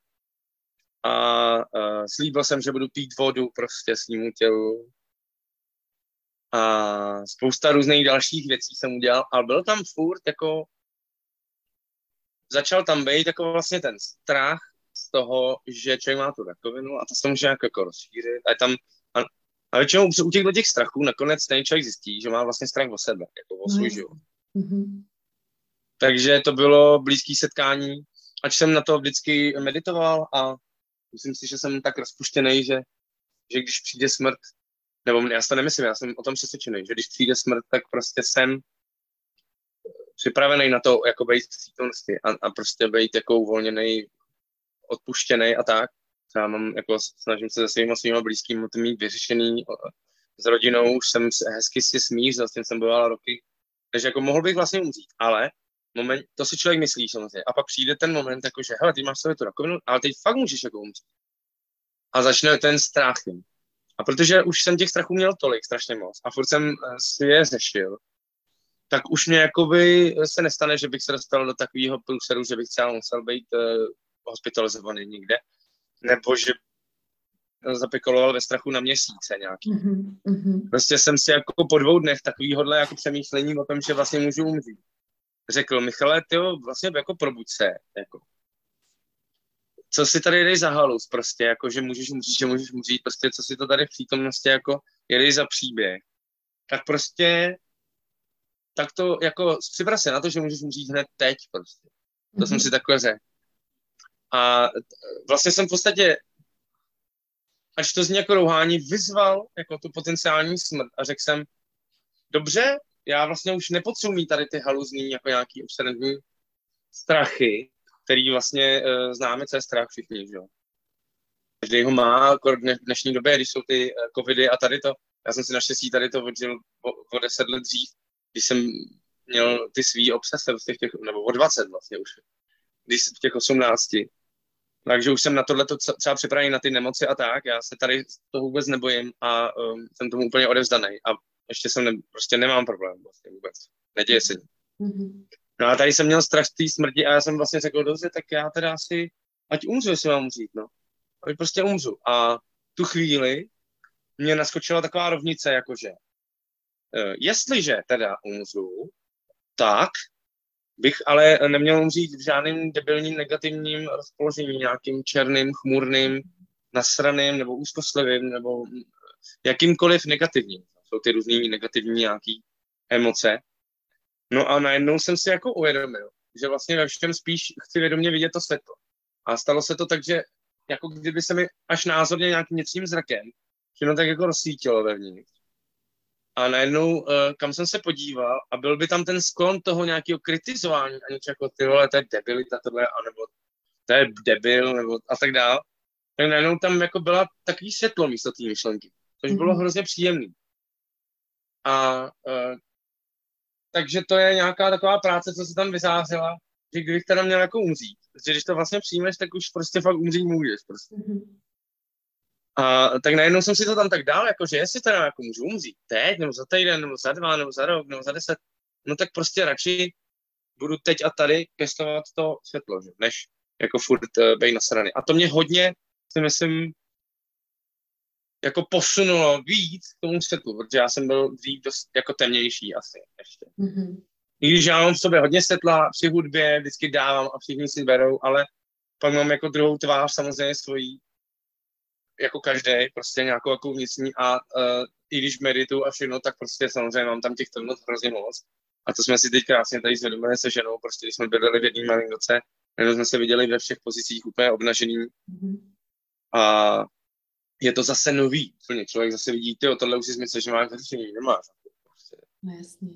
a uh, slíbil jsem, že budu pít vodu prostě s ním tělu. A spousta různých dalších věcí jsem udělal, ale byl tam furt jako začal tam být jako vlastně ten strach z toho, že člověk má tu rakovinu a to se může nějak jako rozšířit. A, tam, a, a většinou u těch, těch strachů nakonec ten člověk zjistí, že má vlastně strach o sebe, jako o svůj život. Mm-hmm. Takže to bylo blízké setkání, ač jsem na to vždycky meditoval a myslím si, že jsem tak rozpuštěný, že, že když přijde smrt, nebo já si to nemyslím, já jsem o tom přesvědčený, že když přijde smrt, tak prostě jsem připravený na to, jako být v přítomnosti a, a prostě být jako uvolněný, odpuštěný a tak. Já mám, jako snažím se se svými svými blízkými to mít vyřešený. S rodinou už jsem hezky si smířil, s tím jsem byl roky. Takže jako mohl bych vlastně umřít, ale moment, to si člověk myslí samozřejmě. A pak přijde ten moment, jako že hele, ty máš sobě tu rakovinu, ale teď fakt můžeš jako umřít. A začne ten strach. A protože už jsem těch strachů měl tolik, strašně moc, a furt jsem eh, si je řešil, tak už mě jakoby se nestane, že bych se dostal do takového průseru, že bych třeba musel být uh, hospitalizovaný někde, nebo že zapekoloval ve strachu na měsíce nějaký. Mm-hmm. Prostě jsem si jako po dvou dnech takovýhodle jako přemýšlení o tom, že vlastně můžu umřít. Řekl, Michale, ty vlastně jako probuď se, jako. Co si tady jdeš za halus, prostě, jako, že můžeš umřít, že můžeš umřít, prostě, co si to tady v přítomnosti, jako, jedeš za příběh. Tak prostě tak to jako připrav se na to, že můžeš umřít hned teď prostě. To mm-hmm. jsem mhm. si takhle řekl. A vlastně jsem v podstatě, až to zní jako rouhání, vyzval jako tu potenciální smrt a řekl jsem, dobře, já vlastně už nepotřebuji tady ty haluzní jako nějaký obsedentní strachy, který vlastně uh, známe, co je strach všichni, že jo. Každý ho má, jako v dnešní době, když jsou ty uh, covidy a tady to, já jsem si naštěstí tady to odžil o, o deset let dřív, když jsem měl ty svý obsese v těch, nebo o 20 vlastně už, když v těch 18. Takže už jsem na tohle třeba připravený na ty nemoci a tak, já se tady toho vůbec nebojím a um, jsem tomu úplně odevzdaný a ještě jsem ne, prostě nemám problém vlastně vůbec, neděje se mm-hmm. No a tady jsem měl strach z té smrti a já jsem vlastně řekl, dobře, tak já teda asi, ať umřu, jestli mám umřít, no. Ať prostě umřu. A tu chvíli mě naskočila taková rovnice, jakože Eh, jestliže teda umřu, tak bych ale neměl umřít v žádným debilním negativním rozpoložení, nějakým černým, chmurným, nasraným nebo úzkostlivým nebo jakýmkoliv negativním. Jsou ty různý negativní nějaký emoce. No a najednou jsem si jako uvědomil, že vlastně ve všem spíš chci vědomě vidět to světlo. A stalo se to tak, že jako kdyby se mi až názorně nějakým něčím zrakem, že no tak jako rozsvítilo vevnitř a najednou, uh, kam jsem se podíval, a byl by tam ten sklon toho nějakého kritizování a něco jako ty vole, to je debilita tohle, anebo to je debil, nebo a tak dále, tak najednou tam jako byla takový světlo místo té myšlenky, což bylo mm-hmm. hrozně příjemný. A uh, takže to je nějaká taková práce, co se tam vyzářila, že kdybych teda měl jako umřít, protože když to vlastně přijmeš, tak už prostě fakt umřít můžeš prostě. Mm-hmm. A tak najednou jsem si to tam tak dal, jako že jestli teda jako můžu umřít teď, nebo za týden, nebo za dva, nebo za rok, nebo za deset, no tak prostě radši budu teď a tady pěstovat to světlo, že? než jako furt uh, být nasraný. A to mě hodně, si myslím, jako posunulo víc k tomu světlu, protože já jsem byl dřív dost jako temnější asi ještě. Mm-hmm. I když já mám v sobě hodně světla při hudbě, vždycky dávám a všichni si berou, ale pak mám jako druhou tvář samozřejmě svojí, jako každý, prostě nějakou jako vnitřní a uh, i když medituju a všechno, tak prostě samozřejmě mám tam těch temnot hrozně moc. A to jsme si teď krásně tady zvědomili se ženou, prostě když jsme bydleli v jedné malinkoce, jenom jsme se viděli ve všech pozicích úplně obnažený. Mm-hmm. A je to zase nový, plně. Člověk zase vidí, ty tohle už si myslel, že máš řešení, nemáš. Prostě. No jasně.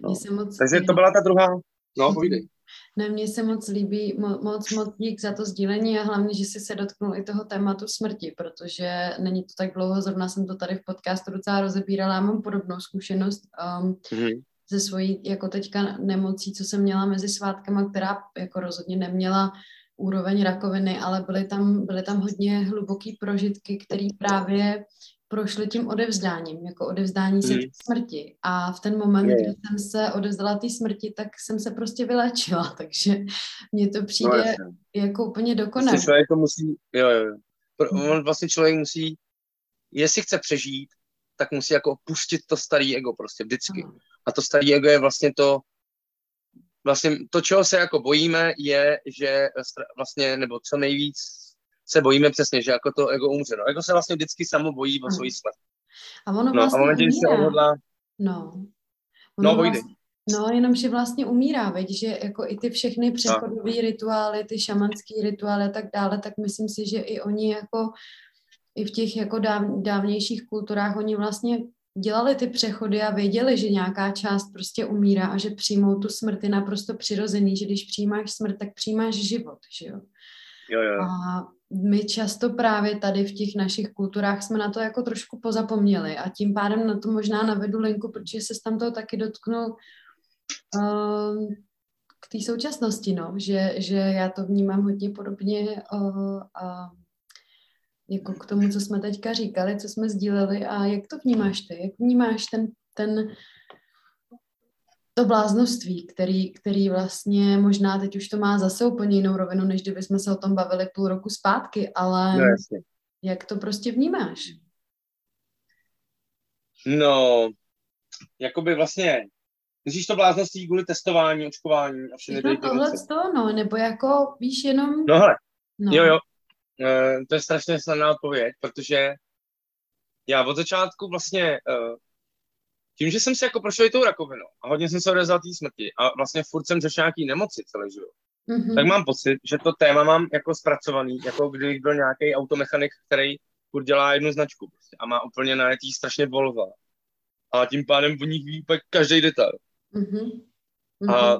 No. Moc... Takže to byla ta druhá, no povídej. Ne, mně se moc líbí, mo, moc, moc dík za to sdílení a hlavně, že jsi se dotknul i toho tématu smrti, protože není to tak dlouho, zrovna jsem to tady v podcastu docela rozebírala, já mám podobnou zkušenost um, mm-hmm. ze svojí jako teďka nemocí, co jsem měla mezi svátkama, která jako rozhodně neměla úroveň rakoviny, ale byly tam, byly tam hodně hluboký prožitky, které právě prošli tím odevzdáním, jako odevzdání se mm. smrti. A v ten moment, je. kdy jsem se odevzdala té smrti, tak jsem se prostě vylečila, [laughs] takže mně to přijde no, jako úplně dokonalé. Vlastně člověk to musí, jo, jo. Mhm. On vlastně člověk musí, jestli chce přežít, tak musí jako opustit to starý ego prostě vždycky. Aha. A to starý ego je vlastně to, vlastně to, čeho se jako bojíme, je, že vlastně, nebo co nejvíc se bojíme přesně, že jako to ego umře. No, ego se vlastně vždycky samo bojí o svoji smrt. A ono vlastně no, a momentě, když se odhodlá... No. Ono no, vlastně, No, jenom, že vlastně umírá, veď, že jako i ty všechny přechodové rituály, ty šamanské rituály a tak dále, tak myslím si, že i oni jako i v těch jako dáv, dávnějších kulturách, oni vlastně dělali ty přechody a věděli, že nějaká část prostě umírá a že přijmou tu smrt je naprosto přirozený, že když přijímáš smrt, tak přijímáš život, že jo. Jo, jo. A my často právě tady v těch našich kulturách jsme na to jako trošku pozapomněli a tím pádem na to možná navedu linku, protože se tam toho taky dotknul uh, k té současnosti, no, že, že já to vnímám hodně podobně uh, uh, jako k tomu, co jsme teďka říkali, co jsme sdíleli a jak to vnímáš ty? Jak vnímáš ten, ten to bláznoství, který, který vlastně možná teď už to má zase úplně jinou rovinu, než kdyby jsme se o tom bavili půl roku zpátky, ale no, jasně. jak to prostě vnímáš? No, jakoby vlastně, myslíš to bláznoství kvůli testování, očkování a všechny no, tohle to, no, nebo jako, víš, jenom... No hele, no. jo, jo, uh, to je strašně snadná odpověď, protože já od začátku vlastně uh, tím, že jsem si jako prošel i tou rakovinou a hodně jsem se odezval té smrti a vlastně furt jsem řešil nějaký nemoci celý život, mm-hmm. tak mám pocit, že to téma mám jako zpracovaný, jako kdybych byl nějaký automechanik, který furt dělá jednu značku prostě, a má úplně najetý strašně volva. A tím pádem v nich ví každý detail. Mm-hmm. A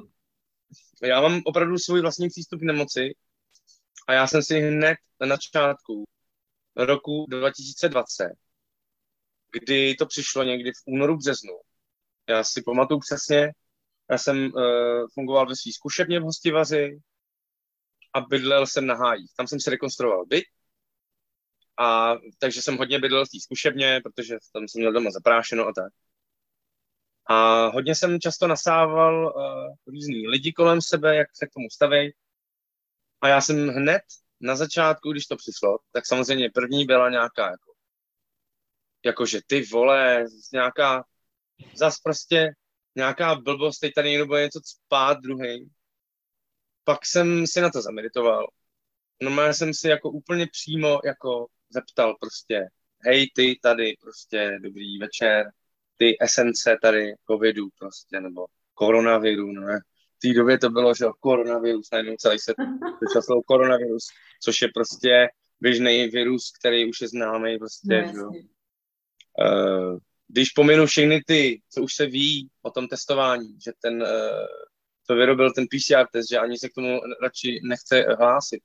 já mám opravdu svůj vlastní přístup k nemoci a já jsem si hned na začátku roku 2020 kdy to přišlo někdy v únoru, březnu. Já si pamatuju přesně, já jsem uh, fungoval ve svý zkušebně v Hostivaři a bydlel jsem na hájích. Tam jsem si rekonstruoval byt, a takže jsem hodně bydlel v té zkušebně, protože tam jsem měl doma zaprášeno a tak. A hodně jsem často nasával uh, různý lidi kolem sebe, jak se k tomu staví. A já jsem hned na začátku, když to přišlo, tak samozřejmě první byla nějaká jako jakože ty vole, nějaká, zas prostě nějaká blbost, teď tady někdo bude něco spát druhý. Pak jsem si na to zameditoval. No jsem si jako úplně přímo jako zeptal prostě, hej ty tady prostě dobrý večer, ty esence tady covidu prostě, nebo koronaviru, ne. V té době to bylo, že koronavirus, najednou celý se to slovo koronavirus, což je prostě běžný virus, který už je známý prostě, no, že Uh, když pominu všechny ty, co už se ví o tom testování, že ten, uh, to vyrobil ten PCR test, že ani se k tomu radši nechce hlásit,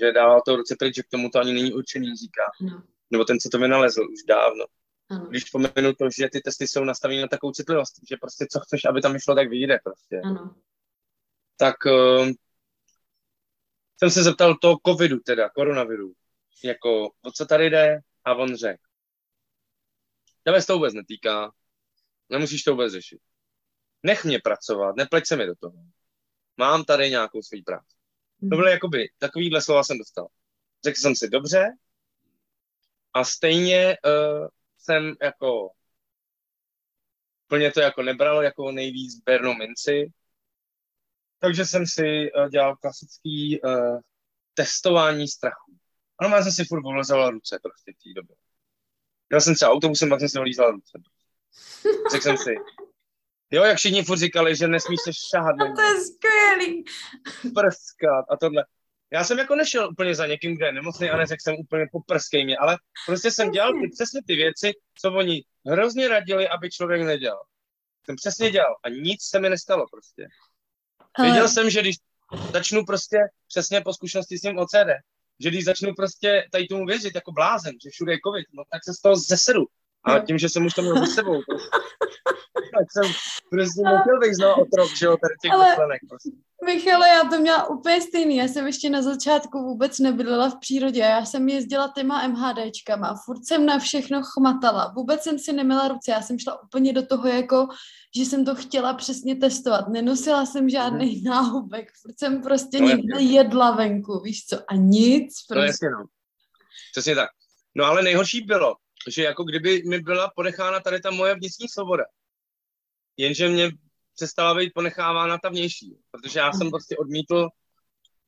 že dával to ruce pryč, že k tomu to ani není určený, říká. No. Nebo ten, co to vynalezl už dávno. Ano. Když pominu to, že ty testy jsou nastaveny na takovou citlivost, že prostě co chceš, aby tam vyšlo, tak vyjde prostě. Ano. Tak uh, jsem se zeptal toho covidu, teda koronaviru, jako o co tady jde a on řekl, Tebe se to vůbec netýká, nemusíš to vůbec řešit. Nech mě pracovat, nepleť se mi do toho. Mám tady nějakou svůj práci. To byly jakoby, takovýhle slova jsem dostal. Řekl jsem si, dobře, a stejně uh, jsem jako plně to jako nebral jako nejvíc bernou minci, takže jsem si uh, dělal klasický uh, testování strachu. Ano, já jsem si furt povlezoval ruce prostě v té době. Jel jsem třeba autobusem, pak jsem si olízal ruce. Řekl jsem si, jo, jak všichni furt říkali, že nesmíš se šahat. No [laughs] to je skvělý. Prskat a tohle. Já jsem jako nešel úplně za někým, kde je nemocný a neřekl jsem úplně poprskej mě, ale prostě jsem dělal ty, přesně ty věci, co oni hrozně radili, aby člověk nedělal. Jsem přesně dělal a nic se mi nestalo prostě. Věděl jsem, že když začnu prostě přesně po zkušenosti s tím OCD, že když začnu prostě tady tomu věřit jako blázen, že všude je covid, no tak se z toho zesedu. A tím, že jsem už to měl za sebou, prostě, [laughs] tak jsem prostě nechtěl bych znal otrok, že jo, tady těch Ale... myšlenek prostě. Michale, já to měla úplně stejný. Já jsem ještě na začátku vůbec nebydlela v přírodě. Já jsem jezdila těma MHDčkama. Furt jsem na všechno chmatala. Vůbec jsem si neměla ruce. Já jsem šla úplně do toho, jako, že jsem to chtěla přesně testovat. Nenosila jsem žádný hmm. náhubek. Furt jsem prostě no, někde jedla venku, víš co? A nic. Prostě. No jasně, no. Přesně tak. No ale nejhorší bylo, že jako kdyby mi byla ponechána tady ta moje vnitřní svoboda. Jenže mě přestala být ponechávána ta vnější, protože já jsem prostě odmítl,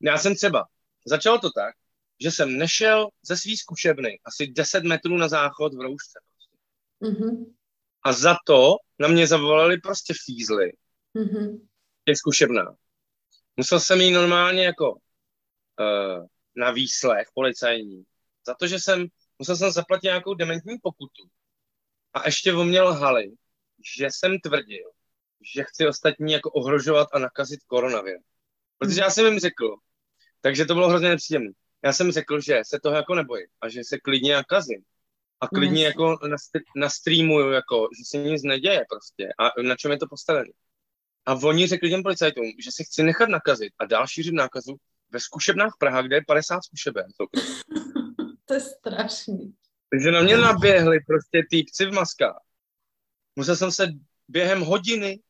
já jsem třeba, začalo to tak, že jsem nešel ze svý zkušebny asi 10 metrů na záchod v roušce. Prostě. Mm-hmm. A za to na mě zavolali prostě fízly Mm-hmm. Je zkušebná. Musel jsem jí normálně jako uh, na výslech policajní. Za to, že jsem, musel jsem zaplatit nějakou dementní pokutu. A ještě o mě lhali, že jsem tvrdil, že chci ostatní jako ohrožovat a nakazit koronavir. Protože já jsem jim řekl, takže to bylo hrozně nepříjemné. Já jsem řekl, že se toho jako nebojím a že se klidně nakazím. A klidně yes. jako nastreamuju, jako, že se nic neděje prostě. A na čem je to postavené. A oni řekli těm policajtům, že se chci nechat nakazit a dál šířit nákazu ve zkušebnách Praha, kde je 50 zkušeben. [laughs] to je strašný. Takže na mě naběhli prostě týpci v maskách. Musel jsem se během hodiny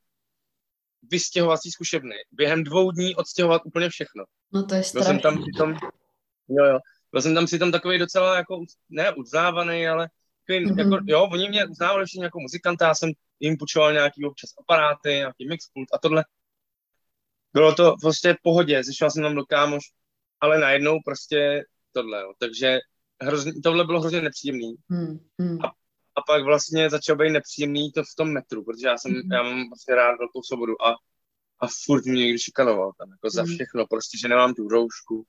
vystěhovat z zkušebny. Během dvou dní odstěhovat úplně všechno. No to je strašný. Byl jsem tam přitom, jo, jo, byl jsem tam přitom takový docela jako, ne uznávaný, ale takový, mm-hmm. jako, jo, oni mě uznávali ještě jako muzikanta, já jsem jim půjčoval nějaký občas aparáty, nějaký mixpult a tohle. Bylo to prostě v pohodě, zešel jsem tam do kámoš, ale najednou prostě tohle, jo. takže hrozně, tohle bylo hrozně nepříjemný. Mm, mm. A, a pak vlastně začal být nepříjemný to v tom metru, protože já jsem, mm. já mám vlastně rád velkou svobodu a, a furt mě někdo šikanoval tam, jako mm. za všechno, prostě, že nemám tu roušku.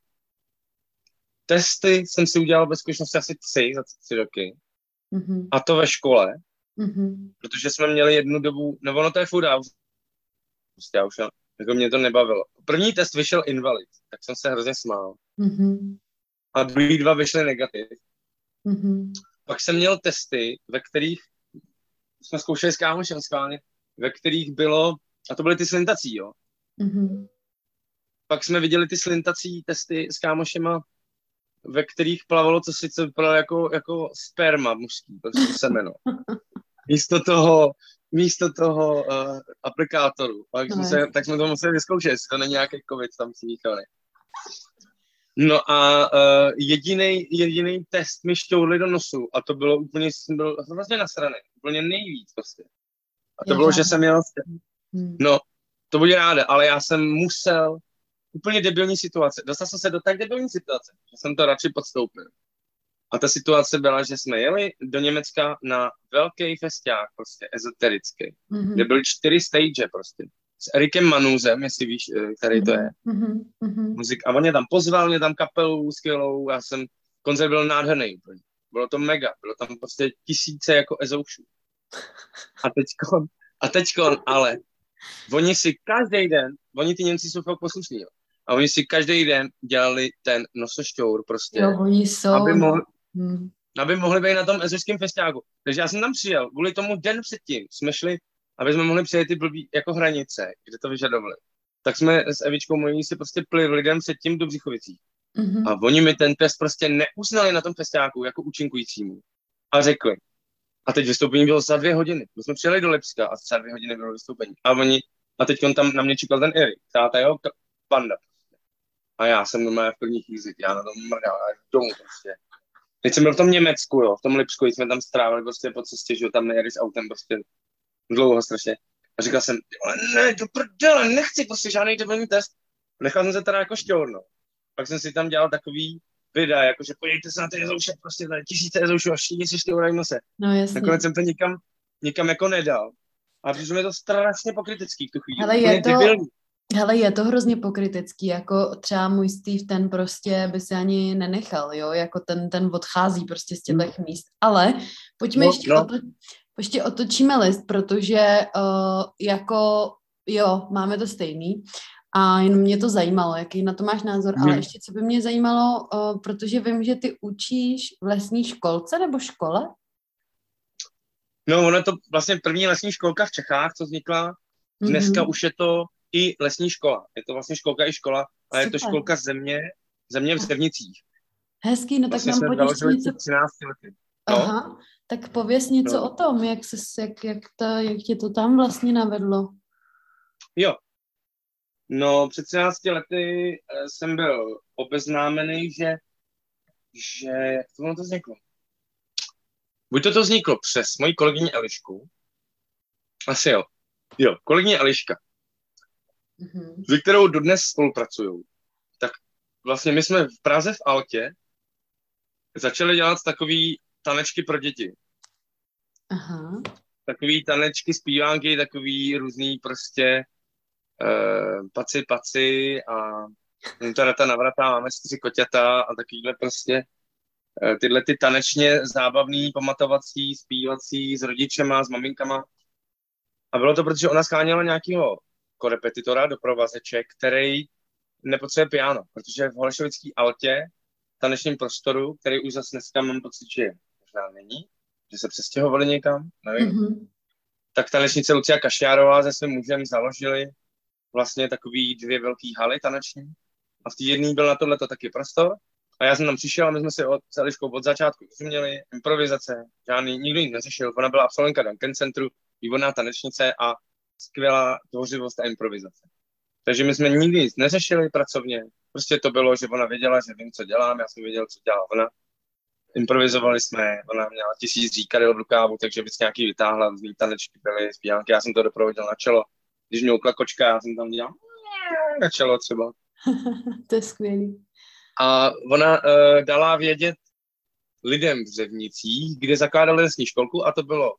Testy jsem si udělal ve skutečnosti asi tři za tři roky. Mm-hmm. A to ve škole, mm-hmm. protože jsme měli jednu dobu, no ono to je furt, prostě já už jako mě to nebavilo. První test vyšel invalid, tak jsem se hrozně smál. Mm-hmm. A druhý dva vyšly negativ. Mm-hmm. Pak jsem měl testy, ve kterých jsme zkoušeli s kámošem schválně, ve kterých bylo, a to byly ty slintací, jo. Mm-hmm. Pak jsme viděli ty slintací testy s kámošema, ve kterých plavalo, co sice vypadalo jako, jako sperma mužský, prostě semeno. [laughs] Místo toho, místo toho uh, aplikátoru. Tak, no, jsme se, tak jsme to museli vyzkoušet, jestli to není nějaký covid tam si míchali. No a uh, jediný jediný test mi šťourli do nosu a to bylo úplně, jsem byl vlastně nasraný, úplně nejvíc prostě. A to Já bylo, že jsem měl, hmm. no, to bude ráda, ale já jsem musel, úplně debilní situace, dostal jsem se do tak debilní situace, že jsem to radši podstoupil. A ta situace byla, že jsme jeli do Německa na velký festiák, prostě ezoterický, mm-hmm. kde byly čtyři stage prostě. S Erikem Manuzem, jestli víš, eh, který to je. Mm-hmm. Muzik. A on mě tam pozval, mě tam kapelu skvělou, já jsem, koncert byl nádherný úplně. Bylo to mega, bylo tam prostě tisíce jako ezoušů. A teďkon, a teďkon, ale oni si každý den, oni ty Němci jsou fakt poslušní, jo. A oni si každý den dělali ten nosošťour prostě. Jo, oni jsou. Aby mohli, Hmm. aby mohli být na tom ezerském festiáku. Takže já jsem tam přijel, kvůli tomu den předtím jsme šli, aby jsme mohli přijet ty blbý jako hranice, kde to vyžadovali. Tak jsme s Evičkou mojí si prostě plivli lidem předtím do Břichovicí. Mm-hmm. A oni mi ten test prostě neuznali na tom festiáku jako účinkujícímu. A řekli, a teď vystoupení bylo za dvě hodiny. My jsme přijeli do Lipska a za dvě hodiny bylo vystoupení. A oni, a teď on tam na mě čekal ten Erik, ta jeho panda. A já jsem normálně v první chvíli, já na tom mrdal, domů prostě. Teď jsem byl v tom Německu, jo, v tom Lipsku, jsme tam strávili prostě po cestě, že tam nejeli s autem prostě dlouho strašně. A říkal jsem, ale ne, do prdele, nechci prostě žádný debilní test. Nechal jsem se teda jako šťournout. Pak jsem si tam dělal takový videa, jakože pojďte se na ty jezouše, prostě tady tisíce jezoušů a všichni si šťourají nose. No jasně. Nakonec jsem to nikam, nikam jako nedal. A přišlo mi to strašně pokrytecký v tu chvíli. Ale je to, debilní. Hele, je to hrozně pokrytecký, jako třeba můj Steve, ten prostě by se ani nenechal, jo, jako ten, ten odchází prostě z těchto hmm. míst, ale pojďme no, ještě, no. Oto, ještě otočíme list, protože uh, jako, jo, máme to stejný a jenom mě to zajímalo, jaký na to máš názor, ale ještě co by mě zajímalo, uh, protože vím, že ty učíš v lesní školce nebo škole? No, ono to vlastně první lesní školka v Čechách, co vznikla, dneska mm-hmm. už je to i lesní škola. Je to vlastně školka i škola, ale je to školka země, země v Zevnicích. Hezký, no vlastně tak nám něco... 13 lety. No? Aha, tak pověs něco no. o tom, jak, se, jak, jak, ta, jak tě to tam vlastně navedlo. Jo. No, před 13 lety eh, jsem byl obeznámený, že, že jak to, to vzniklo? Buď to to vzniklo přes moji kolegyni Elišku, asi jo. Jo, kolegyně Eliška mm-hmm. se kterou dodnes spolupracují, tak vlastně my jsme v Praze v Altě začali dělat takový tanečky pro děti. Aha. Takový tanečky, zpívánky, takový různý prostě uh, paci, paci a teda ta navrata, máme čtyři koťata a takovýhle prostě uh, tyhle ty tanečně zábavný, pamatovací, zpívací s rodičema, s maminkama. A bylo to, protože ona scháněla nějakého korepetitora do provazeček, který nepotřebuje piano, protože v Holešovický altě, tanečním prostoru, který už zase dneska mám pocit, že možná není, že se přestěhovali někam, nevím, mm-hmm. tak tanečnice Lucia Kašiárová se svým mužem založili vlastně takový dvě velký haly taneční a v té jedné byl na tohleto taky prostor a já jsem tam přišel a my jsme si od, s Eliškou od začátku rozuměli, improvizace, žádný, nikdo ji neřešil, ona byla absolventka Duncan Centru, výborná tanečnice a skvělá tvořivost a improvizace. Takže my jsme nikdy nic neřešili pracovně, prostě to bylo, že ona věděla, že vím, co dělám, já jsem věděl, co dělá ona. Improvizovali jsme, ona měla tisíc říkadel v rukávu, takže vždycky nějaký vytáhla, různý tanečky byly, zpívánky, já jsem to doprovodil na čelo. Když mě ukla kočka, já jsem tam dělal na čelo třeba. [laughs] to je skvělý. A ona uh, dala vědět lidem v Řevnicích, kde zakládali lesní školku a to bylo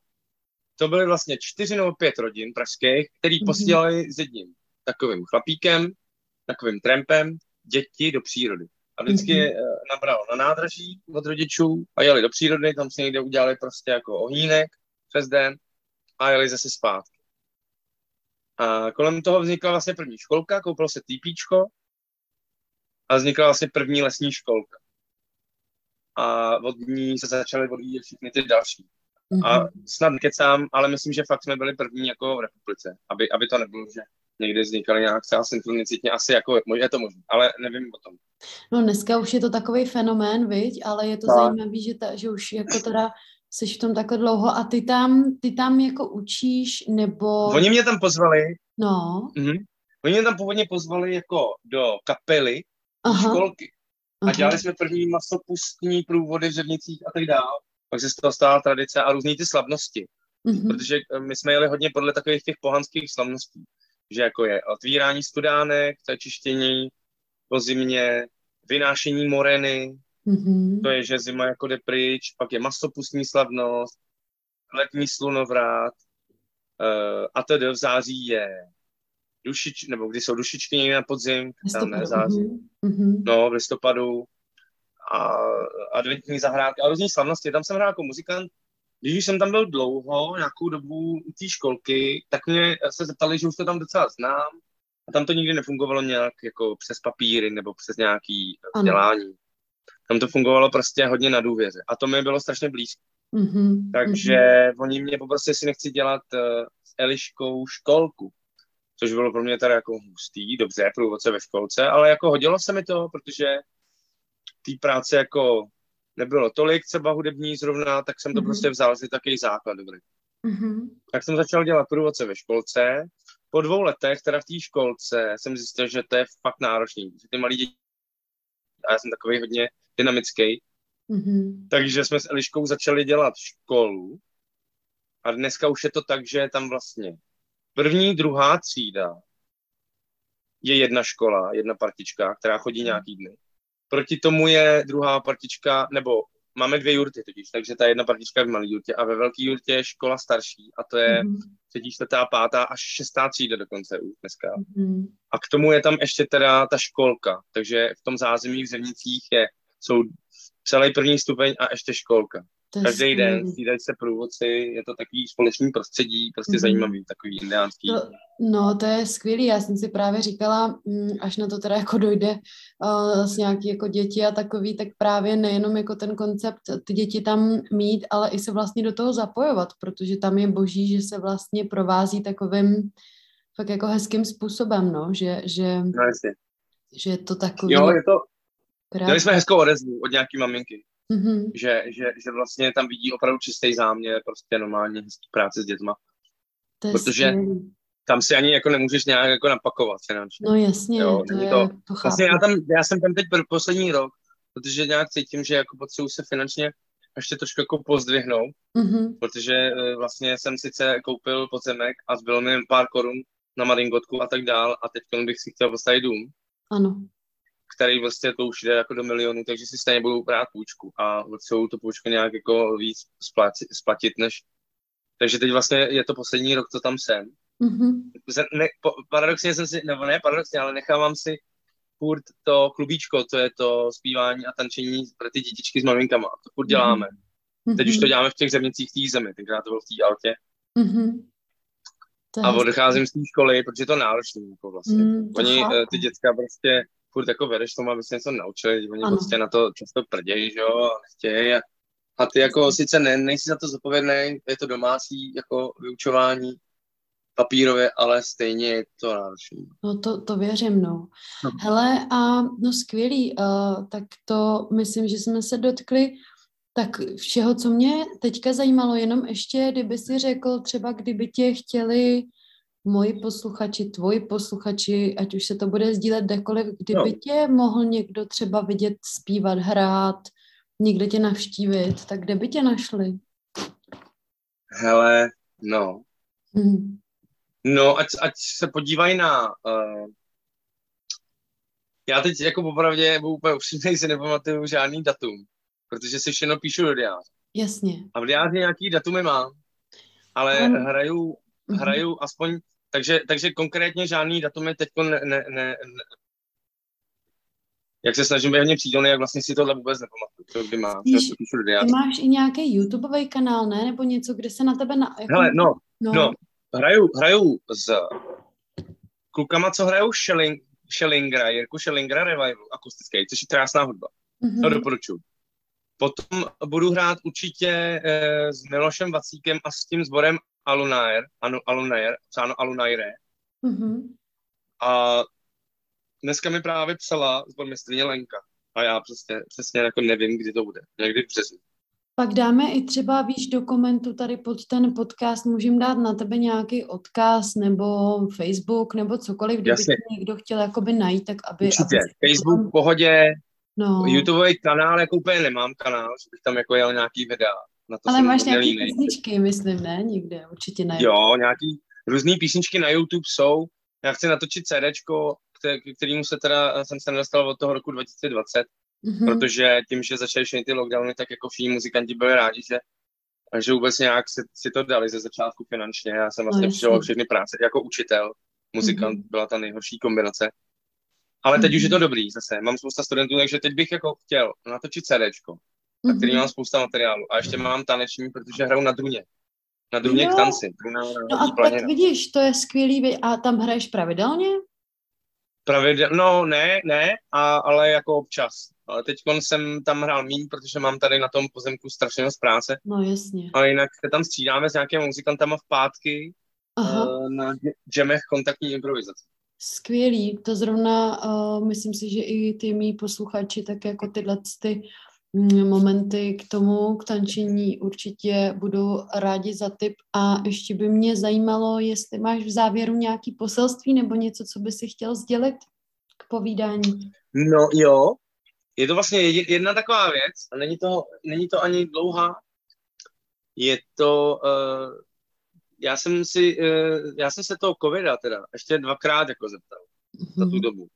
to byly vlastně čtyři nebo pět rodin pražských, který mm-hmm. posílali s jedním takovým chlapíkem, takovým trampem, děti do přírody. A vždycky mm-hmm. nabral na nádraží od rodičů a jeli do přírody, tam si někde udělali prostě jako ohýnek přes den a jeli zase zpátky. A kolem toho vznikla vlastně první školka, koupilo se týpíčko a vznikla vlastně první lesní školka. A od ní se začaly odvíjet všechny ty další. Mm-hmm. A snad kecám, ale myslím, že fakt jsme byli první jako v republice, aby, aby to nebylo, že někdy vznikaly nějak třeba synchronicitně, asi jako je to možné, ale nevím o tom. No dneska už je to takový fenomén, viď, ale je to tak. zajímavý, že, ta, že už jako teda jsi v tom takhle dlouho a ty tam, ty tam jako učíš, nebo... Oni mě tam pozvali. No. Mhm. Oni mě tam původně pozvali jako do kapely, Aha. školky. A Aha. dělali jsme první masopustní průvody v Řevnicích a tak dále pak se z toho stala tradice a různý ty slavnosti. Mm-hmm. Protože eh, my jsme jeli hodně podle takových těch pohanských slavností, že jako je otvírání studánek, to je čištění po zimě, vynášení moreny, mm-hmm. to je, že zima jako jde pryč, pak je masopustní slavnost, letní slunovrát, uh, a tedy v září je dušič, nebo kdy jsou dušičky na podzim, tam ne září, mm-hmm. no v listopadu, a adventní zahrádky a různé slavnosti. Tam jsem hrál jako muzikant. Když jsem tam byl dlouho, nějakou dobu u té školky, tak mě se zeptali, že už to tam docela znám. A tam to nikdy nefungovalo nějak jako přes papíry nebo přes nějaký vzdělání. Tam to fungovalo prostě hodně na důvěře. A to mi bylo strašně blízko. Mm-hmm, Takže mm-hmm. oni mě poprosili, jestli nechci dělat uh, s Eliškou školku. Což bylo pro mě teda jako hustý, dobře, průvodce ve školce, ale jako hodilo se mi to, protože té práce jako nebylo tolik třeba hudební zrovna, tak jsem to mm-hmm. prostě vzal si takový základ dobrý. Mm-hmm. Tak jsem začal dělat průvodce ve školce. Po dvou letech, teda v té školce, jsem zjistil, že to je fakt náročný. Že ty malí děti, a já jsem takový hodně dynamický, mm-hmm. takže jsme s Eliškou začali dělat školu a dneska už je to tak, že tam vlastně první, druhá třída je jedna škola, jedna partička, která chodí nějaký dny. Proti tomu je druhá partička, nebo máme dvě jurty totiž, takže ta jedna partička je v malé jurtě a ve velké jurtě je škola starší a to je mm-hmm. třetí, čtvrtá, pátá až šestá třída dokonce už dneska. Mm-hmm. A k tomu je tam ještě teda ta školka, takže v tom zázemí v Zemnicích je, jsou celý první stupeň a ještě školka. Každý den střídají se průvodci, je to takový společný prostředí, prostě mm-hmm. zajímavý, takový indiánský. To, no, to je skvělý, já jsem si právě říkala, mm, až na to teda jako dojde uh, s nějaký jako děti a takový, tak právě nejenom jako ten koncept ty děti tam mít, ale i se vlastně do toho zapojovat, protože tam je boží, že se vlastně provází takovým fakt jako hezkým způsobem, no, že, že, no, že je to takový... Jo, je to, Měli jsme hezkou odezvu od nějaký maminky mm-hmm. že, že, že vlastně tam vidí opravdu čistý záměr, prostě normálně hezký práce s dětma. To Protože skvělý. tam si ani jako nemůžeš nějak jako napakovat finančně. No jasně, jo, to, je, to, to vlastně já, tam, já jsem tam teď poslední rok, protože nějak cítím, že jako potřebuji se finančně ještě trošku jako pozdvihnout, mm-hmm. protože e, vlastně jsem sice koupil pozemek a zbylo mi pár korun na maringotku a tak dál a teď bych si chtěl postavit dům. Ano který vlastně to už jde jako do milionu, takže si stejně budou brát půjčku a potřebují tu půjčku nějak jako víc splatit, splatit než... Takže teď vlastně je to poslední rok, co tam jsem. Mm-hmm. Ne, po, paradoxně jsem si, nebo ne paradoxně, ale nechávám si furt to klubíčko, to je to zpívání a tančení pro ty dětičky s maminkama. To furt děláme. Mm-hmm. Teď už to děláme v těch zemnicích té zemi, tenkrát to bylo v té altě. Mm-hmm. A odcházím z té školy, protože to náročné jako vlastně. Mm, Oni, chápu. Eh, ty děcka prostě furt jako vedeš tomu, aby se něco naučili, oni ano. prostě na to často prdějí, že jo, a nechtějí. A, a ty jako sice ne, nejsi za to zodpovědný, je to domácí jako vyučování, papírově, ale stejně je to náročné. No to, to věřím, no. no. Hele, a no skvělý, uh, tak to myslím, že jsme se dotkli tak všeho, co mě teďka zajímalo, jenom ještě, kdyby si řekl, třeba kdyby tě chtěli moji posluchači, tvoji posluchači, ať už se to bude sdílet kdekoliv, kdyby no. tě mohl někdo třeba vidět, zpívat, hrát, někde tě navštívit, tak kde by tě našli? Hele, no. Hmm. No, ať, ať se podívají na... Uh, já teď jako popravdě, budu úplně upřímnej, si nepamatuju žádný datum, protože si všechno píšu do diáře. Jasně. A v diáři nějaký datumy mám, ale um, hraju, mhm. hraju aspoň, takže, takže konkrétně žádný datumy teď ne, ne, ne, ne, jak se snažím být přídelný, jak vlastně si tohle vůbec nepamatuju, to kdy Víš, diáře. Ty máš i nějaký YouTubeový kanál, ne? Nebo něco, kde se na tebe... Na, jako... Hele, no, no, no, hraju, hraju s klukama, co hrajou Schelling, Schellingera, Jirku Schellingera Revival akustický, což je krásná hudba. Mm-hmm. To doporučuji. Potom budu hrát určitě eh, s Milošem Vacíkem a s tím sborem Alunair, anu, Alunair, psáno Alunaire. Mm-hmm. A dneska mi právě psala zbor mistrně Lenka. A já prostě přesně jako nevím, kdy to bude. Někdy v březnu. Pak dáme i třeba, víš, dokumentu tady pod ten podcast, můžeme dát na tebe nějaký odkaz nebo Facebook nebo cokoliv, kdyby Jasně. někdo chtěl jakoby najít, tak aby... Určitě. Aby Facebook v pohodě, no. YouTubeový kanál, jako úplně nemám kanál, že bych tam jako jel nějaký videa. Na to Ale máš nějaký línej. písničky, myslím, ne? Někde, určitě na Jo, nějaký různý písničky na YouTube jsou. Já chci natočit CDčko, kterému se teda jsem se nedostal od toho roku 2020 mm-hmm. protože tím, že začaly všechny ty lockdowny, tak jako všichni muzikanti byli rádi, že, že vůbec nějak si, si to dali ze začátku finančně. Já jsem vlastně no, přišel všechny práce jako učitel, muzikant, mm-hmm. byla ta nejhorší kombinace. Ale teď mm-hmm. už je to mhm. dobrý zase. Mám spousta studentů, takže teď bych jako chtěl natočit CDčko. Na který mhm. mám spousta materiálu. A ještě mám taneční, protože hraju na druně. Na druně k tanci. Druna, no a tak vidíš, to je skvělý. A tam hraješ pravidelně? Pravidel, no ne, ne, a, ale jako občas. Ale teď jsem tam hrál míň, protože mám tady na tom pozemku strašně moc práce. No jasně. Ale jinak se tam střídáme s nějakými muzikantama v pátky Aha. Uh, na jamech kontaktní improvizace. Skvělý, to zrovna uh, myslím si, že i ty mý posluchači tak jako tyhle ty momenty k tomu, k tančení určitě budu rádi za tip a ještě by mě zajímalo, jestli máš v závěru nějaký poselství nebo něco, co by si chtěl sdělit k povídání. No jo, je to vlastně jedna taková věc a není to, není to ani dlouhá. Je to, uh, já jsem si, uh, já jsem se toho covida teda ještě dvakrát jako zeptal mm-hmm. za tu mhm. dobu.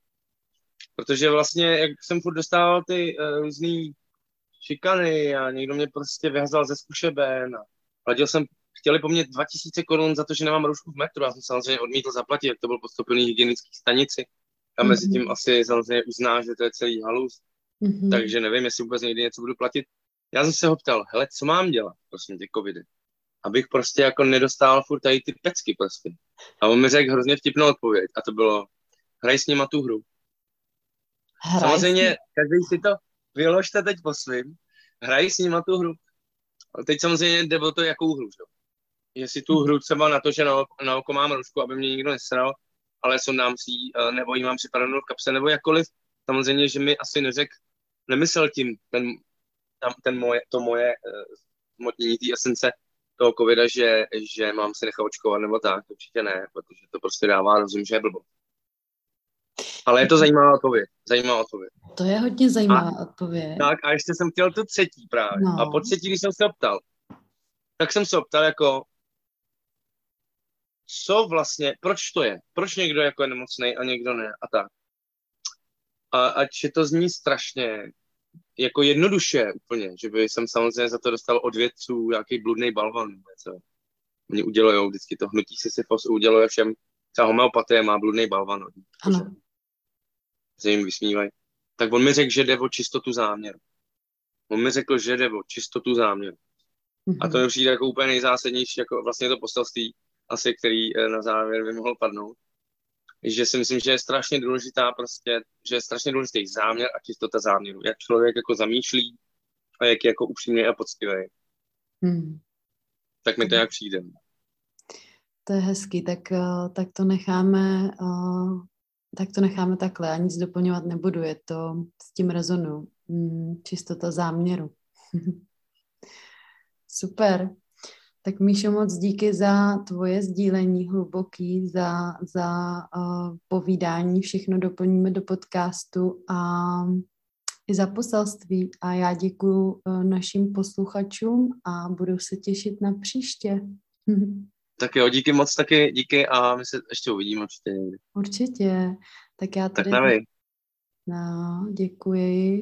Protože vlastně, jak jsem furt dostával ty uh, různý šikany a někdo mě prostě vyhazal ze zkušeben a platil jsem, chtěli po mně 2000 korun za to, že nemám roušku v metru. Já jsem samozřejmě odmítl zaplatit, jak to byl podstopený hygienický stanici. A mezi mhm. tím asi samozřejmě uzná, že to je celý halus. Mm-hmm. Takže nevím, jestli vůbec někdy něco budu platit. Já jsem se ho ptal, hele, co mám dělat, prostě ty covidy? Abych prostě jako nedostal furt tady ty pecky prostě. A on mi řekl hrozně vtipnou odpověď a to bylo, hraj s nima tu hru. Hraj samozřejmě, každý si to vyložte teď po svým, hraj s nima tu hru. A teď samozřejmě jde o to, jakou hru, že? Jestli tu hru třeba na to, že na, na oko mám rušku, aby mě nikdo nesral, ale sundám si eh, nebo ji mám připravenou v kapse, nebo jakkoliv, samozřejmě, že mi asi neřekl nemyslel tím ten, tam, ten moje, to moje uh, té esence toho covida, že, že mám se nechat očkovat nebo tak, určitě ne, protože to prostě dává rozum, že je blbo. Ale je to zajímavá odpověď. Zajímavá odpověď. To je hodně zajímavá a, odpověď. Tak a ještě jsem chtěl tu třetí právě. No. A po třetí, když jsem se optal, tak jsem se optal jako, co vlastně, proč to je? Proč někdo jako je nemocný a někdo ne a tak a ať je to zní strašně jako jednoduše úplně, že by jsem samozřejmě za to dostal od vědců nějaký bludný balvan. Něco. Oni udělují vždycky to hnutí Sisyfos, uděluje všem, třeba homeopatie má bludný balvan. Ano. Se jim vysmívají. Tak on mi řekl, že jde o čistotu záměru. On mi řekl, že jde o čistotu záměru. Mm-hmm. A to mi přijde jako úplně nejzásadnější, jako vlastně to poselství, asi, který eh, na závěr by mohl padnout. Že si myslím, že je strašně důležitá prostě, že je strašně důležitý záměr a čistota záměru. Jak člověk jako zamýšlí a jak je jako upřímný a poctivý. Mm. Tak mi to nějak přijde. To je hezký, tak, eh, tak to necháme eh, tak to necháme takhle, a nic doplňovat nebudu, je to s tím rezonu, mm, čistota záměru. [laughs] Super. Tak Míšo, moc díky za tvoje sdílení hluboký, za, za uh, povídání, všechno doplníme do podcastu a i za poselství a já děkuji uh, našim posluchačům a budu se těšit na příště. [laughs] Tak jo, díky moc taky, díky a my se ještě uvidíme určitě. Určitě. Tak já tady... Tak nevím. No, děkuji.